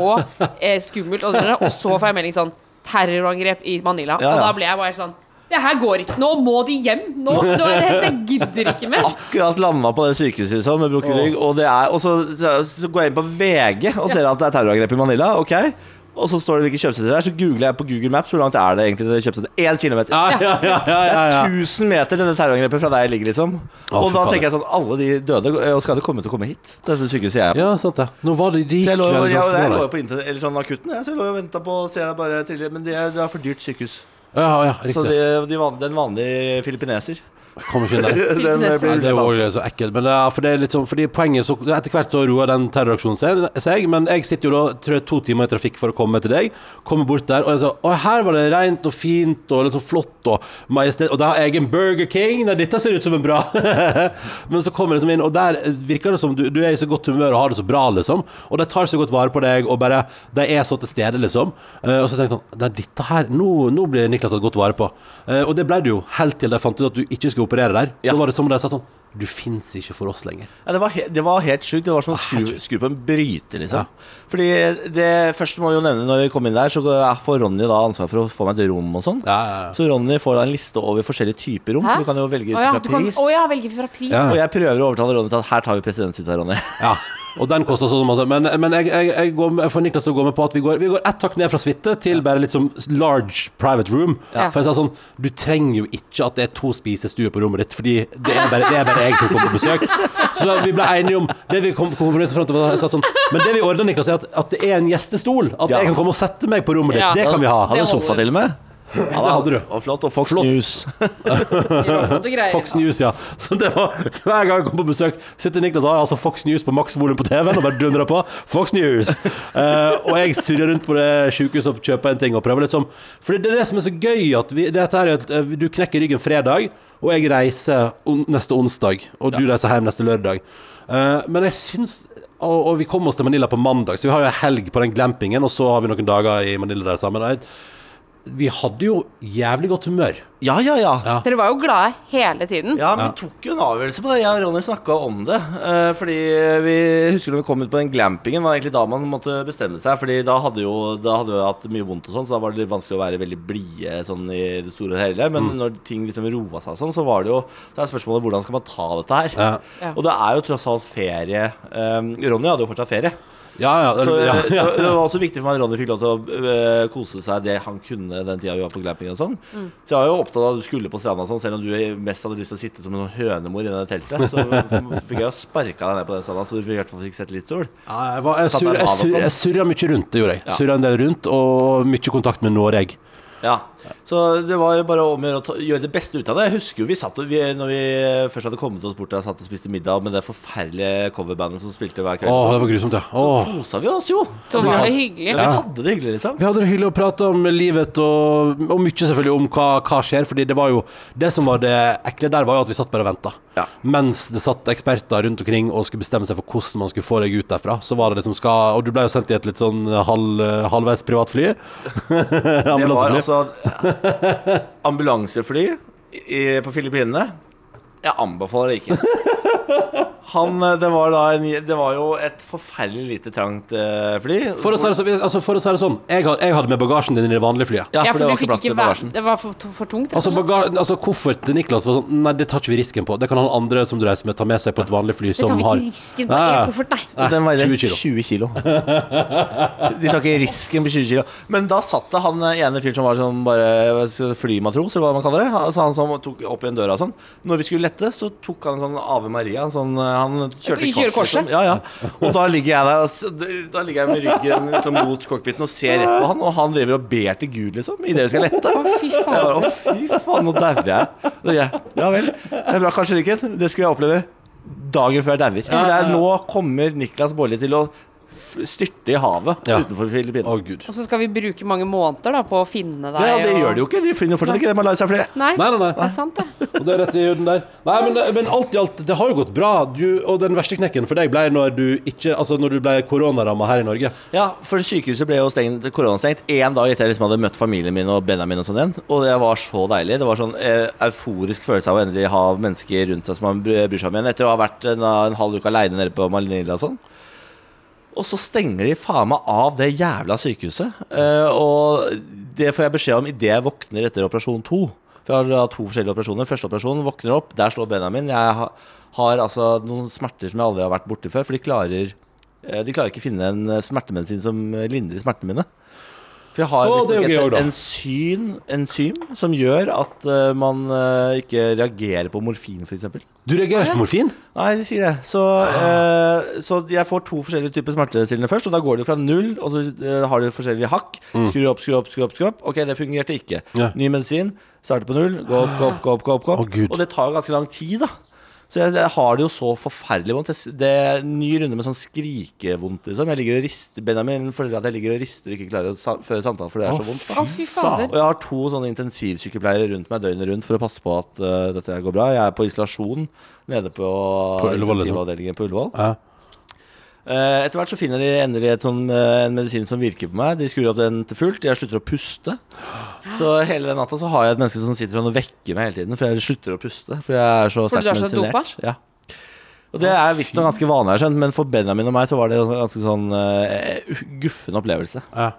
eh, skummelt. Og, så får jeg melding sånn Terrorangrep i Manila. Og da ble jeg bare sånn Det her går ikke. Nå må de hjem. Nå, nå er det helt, Jeg gidder ikke mer. Akkurat landa på det sykehuset liksom, med brukket rygg. Og, det er, og så, så, går jeg inn på VG og ser at det er terrorangrep i Manila. Ok Og så står det hvilke kjøpesenter der. Så googler jeg på Google Maps hvor langt er det egentlig det kjøpesenteret. Én kilometer. Ja, ja, ja, ja, ja, ja. 1000 meter denne det terrorangrepet fra der jeg ligger, liksom. Å, og da faen. tenker jeg sånn Alle de døde og skal det komme til å komme hit. Dette sykehuset jeg er på. Ja, sant det. Nå var det de Så jeg lå, jo på intern, eller sånn akutten, jeg, så jeg lå og venta på å se jeg bare trille. Men det, det er for dyrt sykehus. Ja, ja, Så riktig. de, de van, den vanlige filipineser Kommer ikke inn der. *laughs* den blir Nei, det var jo så ekkelt. Men ja, for det er litt sånn Fordi poenget så Etter hvert så roer den terroraksjonen seg, seg, men jeg sitter jo da tror jeg, to timer i trafikk for å komme til deg. Kommer bort der, og jeg så Å, her var det rent og fint og liksom flott og majestet Og da har jeg en Burger King! Nei, dette ser ut som en bra *laughs* Men så kommer det liksom inn, og der virker det som du, du er i så godt humør og har det så bra, liksom. Og de tar så godt vare på deg, og bare De er så til stede, liksom. Uh, og så tenker jeg sånn Nei, dette her Nå, nå blir Niklas tatt godt vare på. Uh, og det ble det jo helt til de fant ut at du ikke skulle operere der. Ja. Da var det som om de sa sånn Du fins ikke for oss lenger. Ja, det, var he det var helt sjukt. Det var som å skru, skru på en bryter, liksom. Fordi det første må vi jo nevne når vi kom inn der, så får Ronny da ansvar for å få meg et rom og sånn. Ja, ja, ja. Så Ronny får da en liste over forskjellige typer rom, Hæ? så du kan jo velge ut fra pris. kan, å ja, velge fra pris. Ja. Og jeg prøver å overtale Ronny til at her tar vi presidentsuite, Ronny. Ja. *laughs* Og den koster sånn masse. Men, men jeg, jeg, jeg, går med, jeg får Niklas til å gå med på at vi går, vi går ett hakk ned fra suite til bare litt sånn large private room. Ja. For jeg sa sånn Du trenger jo ikke at det er to spisestuer på rommet ditt, Fordi det er bare, det er bare jeg som kommer på besøk. Så vi ble enige om Det vi kom kom frem til, var jeg sa sånn Men det vi ordner, Niklas, er at, at det er en gjestestol. At Ja. jeg kan komme og sette meg på rommet ditt. Ja. Det kan vi ha. Har du sofa til og med. Ja, det hadde du. Og flott. Og Fox Flott. News. *laughs* Greier. Fox News, ja. Så det var Hver gang jeg kom på besøk, sitter Niklas og har altså Fox News på maksvolum på TV-en og bare dundrer på. Fox News! Uh, og jeg surrer rundt på det sykehuset og kjøper en ting og prøver liksom For det er det som er så gøy, at vi, dette her er at eh, du knekker ryggen fredag, og jeg reiser on, neste onsdag, og du reiser hjem neste lørdag. Uh, men jeg syns og, og vi kom oss til Manila på mandag, så vi har jo helg på den glampingen, og så har vi noen dager i Manila der sammen. Jeg, vi hadde jo jævlig godt humør. Ja, ja, ja. Ja. Dere var jo glade hele tiden. Ja, men vi tok jo en avgjørelse på det. Jeg og Ronny snakka om det. eh, fordi vi husker når vi kom ut på den glampingen, var egentlig da man måtte bestemme seg. Fordi da hadde jo da hadde vi hatt mye vondt og sånn, så da var det litt vanskelig å være veldig blide sånn i det store og hele. Men når ting liksom roa seg sånn, så var det jo Det er spørsmålet hvordan skal man ta dette her. Ja, Ja. Og det er jo tross alt ferie. Um, Ronny hadde jo fortsatt ferie. Ja. ja, Så ja, eh, ja. det var også viktig for meg at Ronny fikk lov til å eh, kose seg det han kunne den tida vi var på glamping og sånn. Så jeg var jo opptatt av at du skulle på stranda sånn, selv om du mest hadde lyst til å sitte som en sånn hønemor i det teltet. Så *laughs* fikk jeg jo sparka deg ned på den stranda, så du i hvert fall fikk sett litt sol. Ja, jeg, var, jeg, sur, jeg, surra, sånn. jeg surra mye rundt, det gjorde jeg. Ja. Surra en del rundt, og mye kontakt med Noreg. Ja, Så det var bare om å gjøre det beste ut av det. Jeg husker jo vi satt vi, Når vi først hadde kommet oss bort der og satt og spiste middag med det forferdelige coverbandet som spilte hver kveld, Åh, det var grusomt, ja. så kosa vi oss jo. Så var det hyggelig. Ja, vi hadde det hyggelig, liksom. Vi hadde det hyggelig å prate om livet, og, og mye selvfølgelig om hva, hva skjer. Fordi det var jo Det som var det ekle der, var jo at vi satt bare og venta. Ja. Mens det satt eksperter rundt omkring og skulle bestemme seg for hvordan man skulle få deg ut derfra. Så var det liksom skal Og du ble jo sendt i et litt sånn halv, halvveis privatfly. *laughs* Det var altså ambulansefly i, på Filippinene. Jeg anbefaler det ikke. Han, eh, det var da en, Det var jo et forferdelig lite trangt eh, fly. For å si det, så- altså, for å si det sånn, jeg, had- jeg hadde med bagasjen din i det vanlige flyet. Ja, Ja, for det var ikke plass til bagasjen. Det var for, for tungt. rett og Altså, slett. baga altså Kofferten til Niklas var sånn Nei, det tar ikke vi risken på. Det kan han andre som du reiser med, ta med seg på et vanlig fly det tar som vi har ikke risken på Nei, en koffert, nei. Den veide 20 kilo. 20 kilo. De tar ikke risken på 20 kilo. Men da satt det han eh, ene fyren som var sånn bare flymatros, eller hva man kaller det. Altså han som tok opp igjen døra og sånn. Når vi skulle lette, så tok han en sånn Ave Maria. Sånn, eh, han kjørte korset. kors, liksom. Ja, ja. Og da ligger jeg der Da ligger jeg med ryggen liksom, mot cockpiten og ser rett på han, og han driver og ber til Gud, liksom, idet vi skal lette. Å, fy faen. Å, fy faen, nå dauer jeg. Jeg, Ja vel. Det er bra, kanskje ryggen. Det skulle jeg oppleve dagen før jeg dauer. Er nå kommer Niklas Baarli til å styrte i havet Ja. utenfor Filippinene. Oh. Og så skal vi bruke mange måneder da på å finne deg. Ja, det og- gjør de jo ikke. De finner fortsatt ikke det Malaysia-flyet. Nei, Nei, nei, nei. det er sant, det. Og det er rett i huden der. Nei, men, men alt i alt, det har jo gått bra. Du, og den verste knekken for deg ble når du ikke Altså når du ble koronaramma her i Norge. Ja, for sykehuset ble jo stengt, koronastengt én dag etter jeg liksom hadde møtt familien min og Benjamin og sånn igjen. Og det var så deilig. Det var sånn eh, euforisk følelse av å endelig ha mennesker rundt seg som man bryr seg om igjen. Etter å ha vært en, en halv uke aleine nede på Manila og sånn. Og så stenger de faen meg av det jævla sykehuset. Uh, og det får jeg beskjed om idet jeg våkner etter operasjon to. For jeg har hatt to forskjellige operasjoner. Første operasjon våkner opp, der slår Benjamin. Jeg har, har altså noen smerter som jeg aldri har vært borti før. For de klarer, eh, de klarer ikke finne en smertemedisin som lindrer smertene mine. For jeg har visstnok gøy et da. enzym, enzym som gjør at uh, man uh, ikke reagerer på morfin, f.eks. Du reagerer på morfin? Nei, de sier det. Så, uh, så jeg får to forskjellige typer smertestillende først, og da går det fra null, og så har du forskjellige hakk. Skru opp, skru opp, skru opp. skru opp Ok, det fungerte ikke. Mm. Ja. Ny medisin. Starter på null. Gå opp, gå opp, gå opp. Gå opp, gå opp. Oh, og det tar ganske lang tid, da. Så jeg, jeg har det jo så forferdelig vondt. Det, det er en ny runde med sånn skrikevondt, liksom. Jeg ligger og rister Benjamin føler at jeg ligger og rister og ikke klarer å sa føre samtalen for det er så vondt. Fader. Og jeg har to sånne intensivsykepleiere rundt meg døgnet rundt for å passe på at uh, dette går bra. Jeg er på isolasjon nede på, På liksom. intensivavdelingen på Ullevål. Ja. Eh, etter hvert så finner de endelig et sånn, eh, en medisin som virker på meg. De skrur opp den til fullt. Jeg slutter å puste. Så hele den natta så har jeg et menneske som sitter og vekker meg hele tiden, for jeg slutter å puste. For jeg er så sterkt er medisinert. Ja. Og det er visstnok ganske vanlig, jeg skjønt, men for Benjamin og meg så var det en ganske sånn uh, guffen opplevelse. Ja.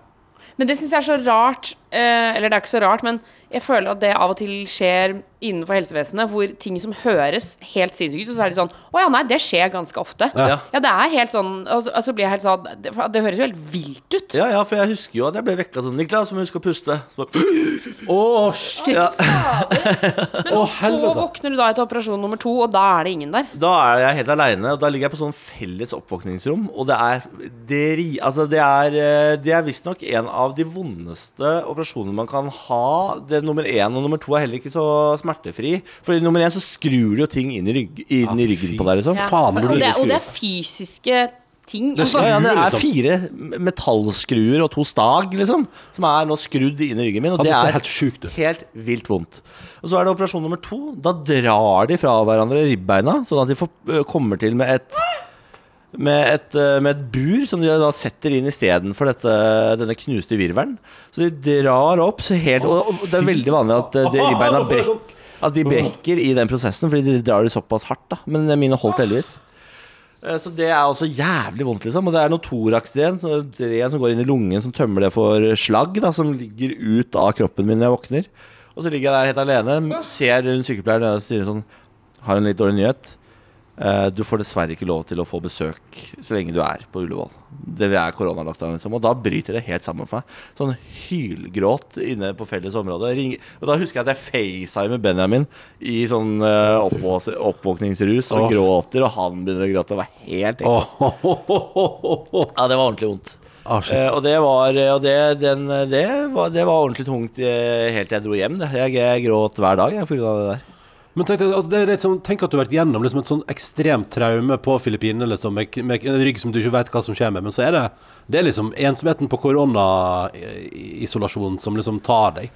Men det syns jeg er så rart Eller det er ikke så rart, men jeg føler at det av og til skjer innenfor helsevesenet, hvor ting som høres helt sinnssykt ut, og så er det sånn Å ja, nei, det skjer ganske ofte. Ja. Ja, det er helt sånn Og så, altså blir jeg helt sånn det, det høres jo helt vilt ut. Ja, ja, for jeg husker jo at jeg ble vekka sånn Niklas, må huske å puste. Så bare, *gasps* Å, shit! ja. Men oh, så våkner du da etter operasjon nummer to, og da er det ingen der. Da er jeg helt aleine, og da ligger jeg på sånn felles oppvåkningsrom. Og det er Det, altså det er, eh, det er visstnok en av de vondeste operasjonene man kan ha. Det Nummer én og nummer to er heller ikke så smertefri. For i nummer én så skrur du jo ting inn i, rygg, inn i ryggen på deg, liksom. Ja. Faen, og, det, og det er fysiske ting. Det skruer, Ja, ja, det er liksom. fire metallskruer og to stag, liksom, som er nå skrudd inn i ryggen min. Og Ja, det det er helt sjukt helt vilt vondt. Og så er det operasjon nummer to. Da drar de fra hverandre ribbeina, sånn at de får, kommer til med et med et, med et bur som de da setter inn istedenfor denne knuste virvelen. Så de drar opp så helt Og, og det er veldig vanlig at de ribbeina brekk, at de brekker i den prosessen, fordi de drar det såpass hardt. da Men mine holdt heldigvis. Eh, Så det er også jævlig vondt, liksom. Og det er noe thorax-dren, så dren som går inn i lungen, som tømmer det for slagg, da, som ligger ut av kroppen min når jeg våkner. Og så ligger jeg der helt alene, ser hun sykepleieren og sier sånn Har en litt dårlig nyhet. Eh, Du får dessverre ikke lov til å få besøk så lenge du er på Ullevål. Det er koronalockdown, liksom. Og da bryter det helt sammen for meg. Sånn hylgråt inne på felles område. Og da husker jeg at jeg facetimer Benjamin i sånn uh, oppvåkningsrus og oh. gråter, og han begynner å gråte. Det var helt ekkelt. Oh. Ja, det var ordentlig vondt. Ah. Eh, og det var, og det, den, det, var, det var ordentlig tungt eh, helt til jeg dro hjem. Jeg, jeg gråt hver dag av det der. Men tenk, at det er litt sånn, tenk at du har vært gjennom liksom et sånn ekstremt traume på Filippinene, liksom, med, med en rygg som du ikke vet hva som skjer med. Men så er det, det er liksom ensomheten på koronaisolasjon som liksom tar deg.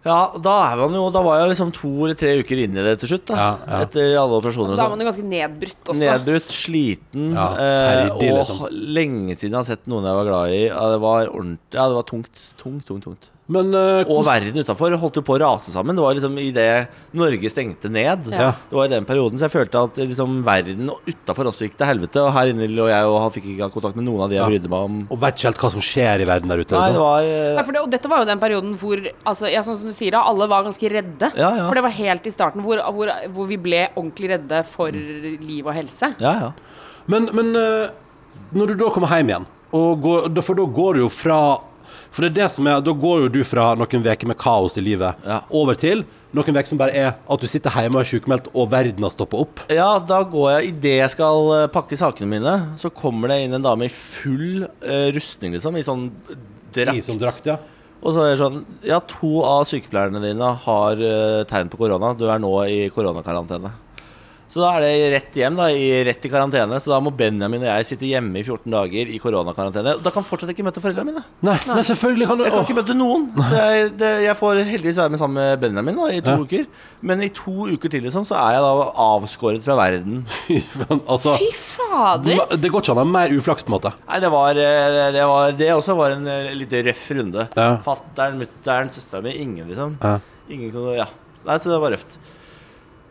Ja, da, er man jo, da var jeg liksom to eller tre uker inn i det til slutt. Da, Ja, ja. Etter alle operasjoner. altså, da er sånn. man jo ganske nedbrutt også. Nedbrutt, sliten, Ja, eh, og liksom. lenge siden jeg har sett noen jeg var glad i. Ja, det var ordentlig, ja, det var tungt, tungt, tungt, tungt. Men eh, Og verden utafor holdt jo på å rase sammen. Det var liksom i det Norge stengte ned. Ja. Det var i den perioden, så jeg følte at liksom verden utafor også gikk til helvete. Og her inne lå jeg og fikk ikke kontakt med noen av de jeg Ja. brydde meg om. Og vet ikke helt hva som skjer i verden der ute. Nei, det liksom. var Ja, eh, for det, og dette var jo den perioden hvor altså, ja, sånn som du sier da, alle var ganske redde. Ja, ja. For det var helt i starten hvor, hvor, hvor vi ble ordentlig redde for liv og helse. Ja, ja. Men, men uh, når du da kommer hjem igjen, og går, for da går du jo fra For det er det som er Da går jo du fra noen uker med kaos i livet Ja. over til noen uker som bare er at du sitter hjemme og er sykemeldt, og verden har stoppa opp. Ja, da går jeg Idet jeg skal eh, pakke sakene mine, så kommer det inn en dame i full uh, rustning, liksom. I sånn drakt. I som drakt, ja. Og så er det sånn Ja, to av sykepleierne dine har uh, tegn på korona. Du er nå i koronakarantene. Så da er det rett hjem, da, i, rett i karantene. Så da må Benjamin og jeg sitte hjemme i 14 dager i koronakarantene. Da kan jeg fortsatt ikke møte foreldrene mine. Nei, nei, selvfølgelig kan du Jeg kan ikke møte noen. Så jeg, det, jeg får heldigvis være med sammen med Benjamin da, i to Ja. uker. Men i to uker til liksom, så er jeg da avskåret fra verden. *laughs* Fy faen, altså Fy fader! Det går ikke an å ha mer uflaks, på en måte. Nei, det var Det, det, var, det også var en eh, litt røff runde. Ja. Fatter'n, mutter'n, søstera mi. Ingen, liksom. Ja. Ingen kunne Ja. Nei, så det var røft.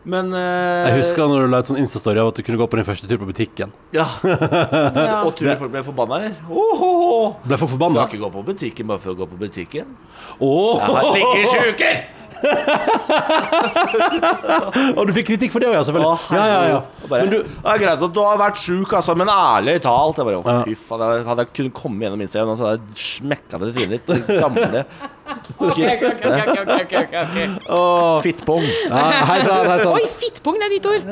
Men uh, Jeg husker når du la ut sånn Insta-story av at du kunne gå på din første tur på butikken. Ja. *laughs* Ja. Og tror du folk ble forbanna, eller? Ohoho. Ble folk Skal ikke gå på butikken bare for å gå på butikken. Oh, Jeg har liggesjuke! *laughs* Og du fikk kritikk for det òg, ja, Å, selvfølgelig. Ja, ja, ja. Bare, Men du, det er greit at du har vært sjuk, altså, men ærlig talt jeg bare, å, Fy faen, jeg- hadde jeg kunnet komme gjennom Instagram, så hadde jeg smekka det i trynet ditt. Det gamle *laughs* Ok, ok, ok, ok, ok, ok, ok. fittpong. ja, Hei sann, hei sann. Oi, fittpung, det er nytt ord!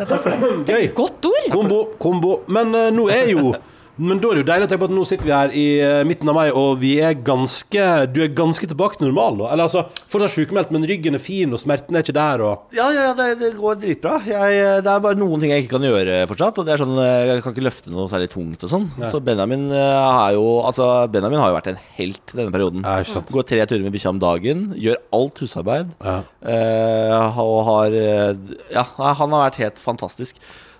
Gøy. Godt ord! Kombo, kombo. Men uh, nå er jo Men da er det jo deilig å tenke på at nå sitter vi her i eh, midten av mai, og vi er ganske Du er ganske tilbake til normal nå. Eller altså, fortsatt sykemeldt, men ryggen er fin, og smerten er ikke der, og Ja, ja, ja, det, det går dritbra. Jeg, det er bare noen ting jeg ikke kan gjøre fortsatt. Og det er sånn, Jeg kan ikke løfte noe særlig tungt og sånn. Så Benjamin eh, er jo Altså, Benjamin har jo vært en helt denne perioden. Ja, ikke sant. Går tre turer med bikkja om dagen, gjør alt husarbeid. Ja. eh, og har eh, Ja, han har vært helt fantastisk.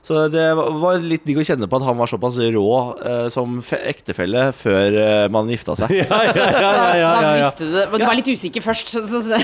Så det var- litt digg å kjenne på at han var såpass rå eh, som fe ektefelle før eh, man gifta seg. *laughs* Ja, ja, ja, ja, Da, ja, ja, ja. visste du det. Men Du var litt usikker først. Så, så, så.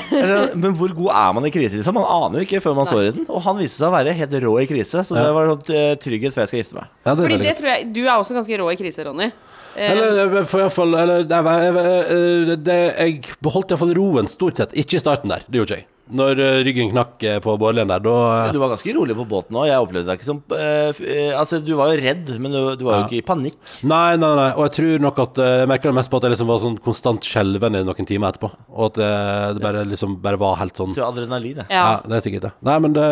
Men hvor god er man i krise? liksom? Man aner jo ikke før man står i den. Og han viste seg å være helt rå i krise, så det var sånn eh, trygghet før jeg skal gifte meg. Ja, det er Fordi det tror jeg Du er også ganske rå i krise, Ronny. Eh, Eller eh, for iallfall Eller det, jeg, jeg, jeg beholdt iallfall roen stort sett. Ikke i starten der, det gjorde ikke jeg. Når eh, ryggen knakk på Bårdlen der, da eh, Du var ganske rolig på båten òg. Jeg opplevde deg ikke som eh, eh, Altså, du var jo redd, men du, du var jo Ja. ikke i panikk. Nei, nei, nei. Og jeg tror nok at Jeg merka det mest på at jeg liksom var sånn konstant skjelven i noen timer etterpå. Og at eh, det bare liksom bare var helt sånn Du har adrenalin, jeg. Ja, ja. det er sikkert det. Nei, men det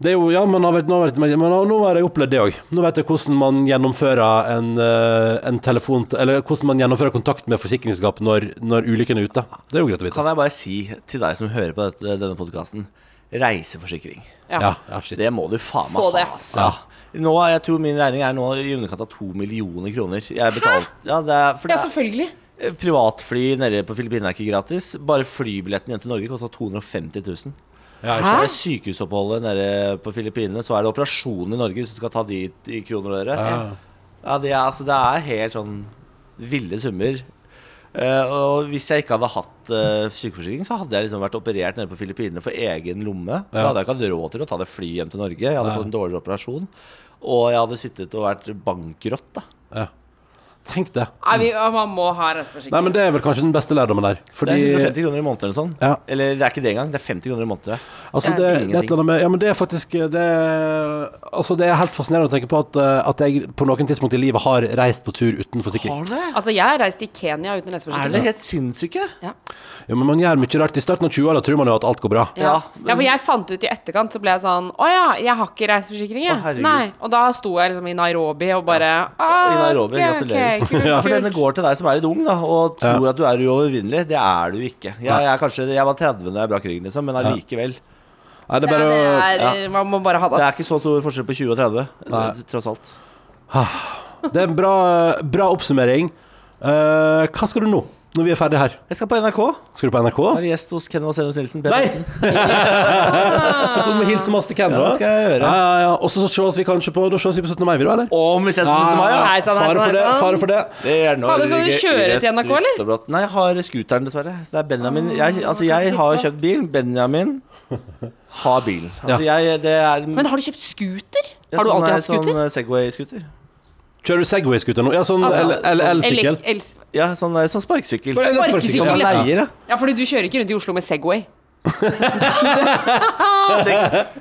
det er jo, ja, men, har vært, nå, har vært, men nå har jeg opplevd det òg. Nå vet jeg hvordan man gjennomfører en, eh, en telefon Eller hvordan man gjennomfører kontakt med forsikringsskap når, når ulykken er ute. Det er jo greit å vite. Kan jeg bare si til deg som hører på dette, denne podkasten reiseforsikring. Ja, ja, shit. Det må du faen meg Få ha. det. Ja. Nå, jeg tror min regning er nå i underkant av to millioner kroner. Jeg betalte ja, det er, for ja, det er, selvfølgelig. eh, Privatfly nede på Filippinene er ikke gratis. Bare flybilletten hjem til Norge kosta 250 000. Ja, ikke er Hæ? det sykehusoppholdet nede på Filippinene, så er det operasjon i Norge hvis du skal ta de i kroner og øre. Ja. Ja, det er, altså, det er helt sånn ville summer. Uh, og hvis jeg ikke hadde hatt uh, sykeforsikring, så hadde jeg liksom vært operert nede på Filippinene for egen lomme. Da hadde jeg ikke hatt råd til å ta det flyet hjem til Norge. Jeg hadde Nei. fått en dårligere operasjon. Og jeg hadde sittet og vært bankrott, da. Ja. Tenk det. Nei, vi, man må ha reiseforsikring. Nei, men det er vel kanskje den beste lærdommen der. Det er 150 kroner i måneden eller sånn. Ja. Eller det er ikke det engang. Det er 50 kroner i måneden. Altså, Det det, er det, er et eller annet med, ja, men det er faktisk det er, Altså, det er helt fascinerende å tenke på at, eh, at jeg på noen tidspunkt i livet har reist på tur uten forsikring. Har du det? Altså, jeg har reist i Kenya uten Er det helt sinnssyke? Ja. Ja, men man gjør mye rart. I starten av 20-åra tror man jo at alt går bra. Ja. Ja, for jeg fant ut i etterkant, så ble jeg sånn Å ja, jeg har ikke reiseforsikring, jeg. Å. Nei. Og da sto jeg liksom i Nairobi og bare ja. I Nairobi, okay, gratulerer. ok, kult, Ja, for denne går til deg som er litt ung da og tror at du er uovervinnelig. Det er du ikke. Jeg, jeg, er kanskje, jeg var 30 da jeg brakk ryggen, liksom, men allikevel. Nei, det er Ja, det er, Man må bare ha det. Det er ikke så stor forskjell på 20 og 30, Nei. tross alt. Det er en bra, bra oppsummering. Uh, hva skal du nå, når vi er ferdige her? Jeg skal på NRK. Skal du på NRK? Være gjest hos Ken Vasenus Nilsen. Nei! P13. *laughs* Så kommer vi hilse masse til Ken, Ja, det skal jeg gjøre. Ja, ja, ja. Og så ses vi kanskje på Da ses vi på 17. mai, vi da, eller? Om vi ses på 17. mai, ja! Hei sånn Fare for det. Fare for det. Det er Fader, skal du kjøre til NRK, eller? Nei, jeg har scooteren, dessverre. Det er Benjamin Jeg, altså, jeg har kjøpt bil. Benjamin har bil. Altså, jeg, det er Men har du kjøpt scooter? er Har du alltid hatt Sånn scooter? Sånn Segway-scooter. Kjører du Segway-scooter nå? Ja, sånn Altså, el- el- elsykkel. el- el- Ja, sånn, eh, sånn sparkesykkel. Sparkesykkel, Som man leier, ja. Ja, fordi du kjører ikke rundt i Oslo med Segway.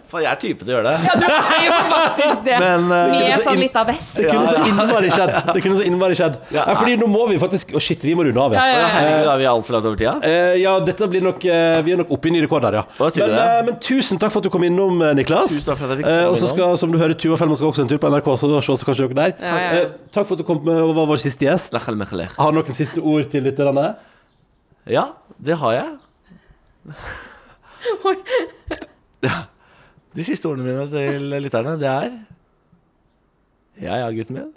For jeg er type til å gjøre det. Ja, du er jo faktisk det. Men, uh, Med så sånn inn- lita vest. Det kunne så innmari skjedd. Det kunne så innmari skjedd. Ja. Ja, fordi nå må vi faktisk Å, shit, vi må runde av, Ja, ja. ja, Ja, ja. herregud, er vi altfor langt over tida? Uh, ja, dette blir nok uh, Vi er nok oppe i ny rekord her, ja. Men, eh, men tusen takk for at du kom innom, eh, Niklas. Tusen takk for at jeg fikk Eh, og så skal, som du hører, Tuva Fellman skal også en tur på NRK, så da ses kanskje dere der. Ja, ja, ja. Eh, takk for at du kom med og var vår siste gjest. Har du noen siste ord til lytterne? Ja, det har jeg. Ja. *laughs* De siste ordene mine til lytterne, det er Ja ja, gutten min.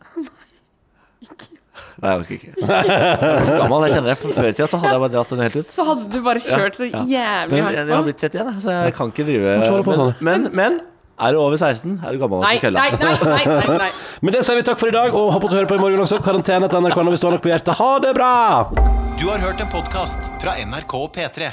Nei, jeg orker ikke. Jeg er *laughs* gammel. Jeg kjenner det. For Før i tida så hadde jeg bare dratt den helt ut. Så hadde du bare kjørt så Ja. jævlig Men hardt jeg, jeg har på. blitt 31, jeg, så jeg kan ikke drive holde på sånn. Men, men, men er du over 16, er du gammel nok Nei, til kølla. nei, nei, nei, nei, nei. *laughs* Men det sier vi takk for i dag, og håper at du hører på i morgen også. Karantene til NRK når vi står nok på hjertet. Ha det bra! Du har hørt en podkast fra NRK P3.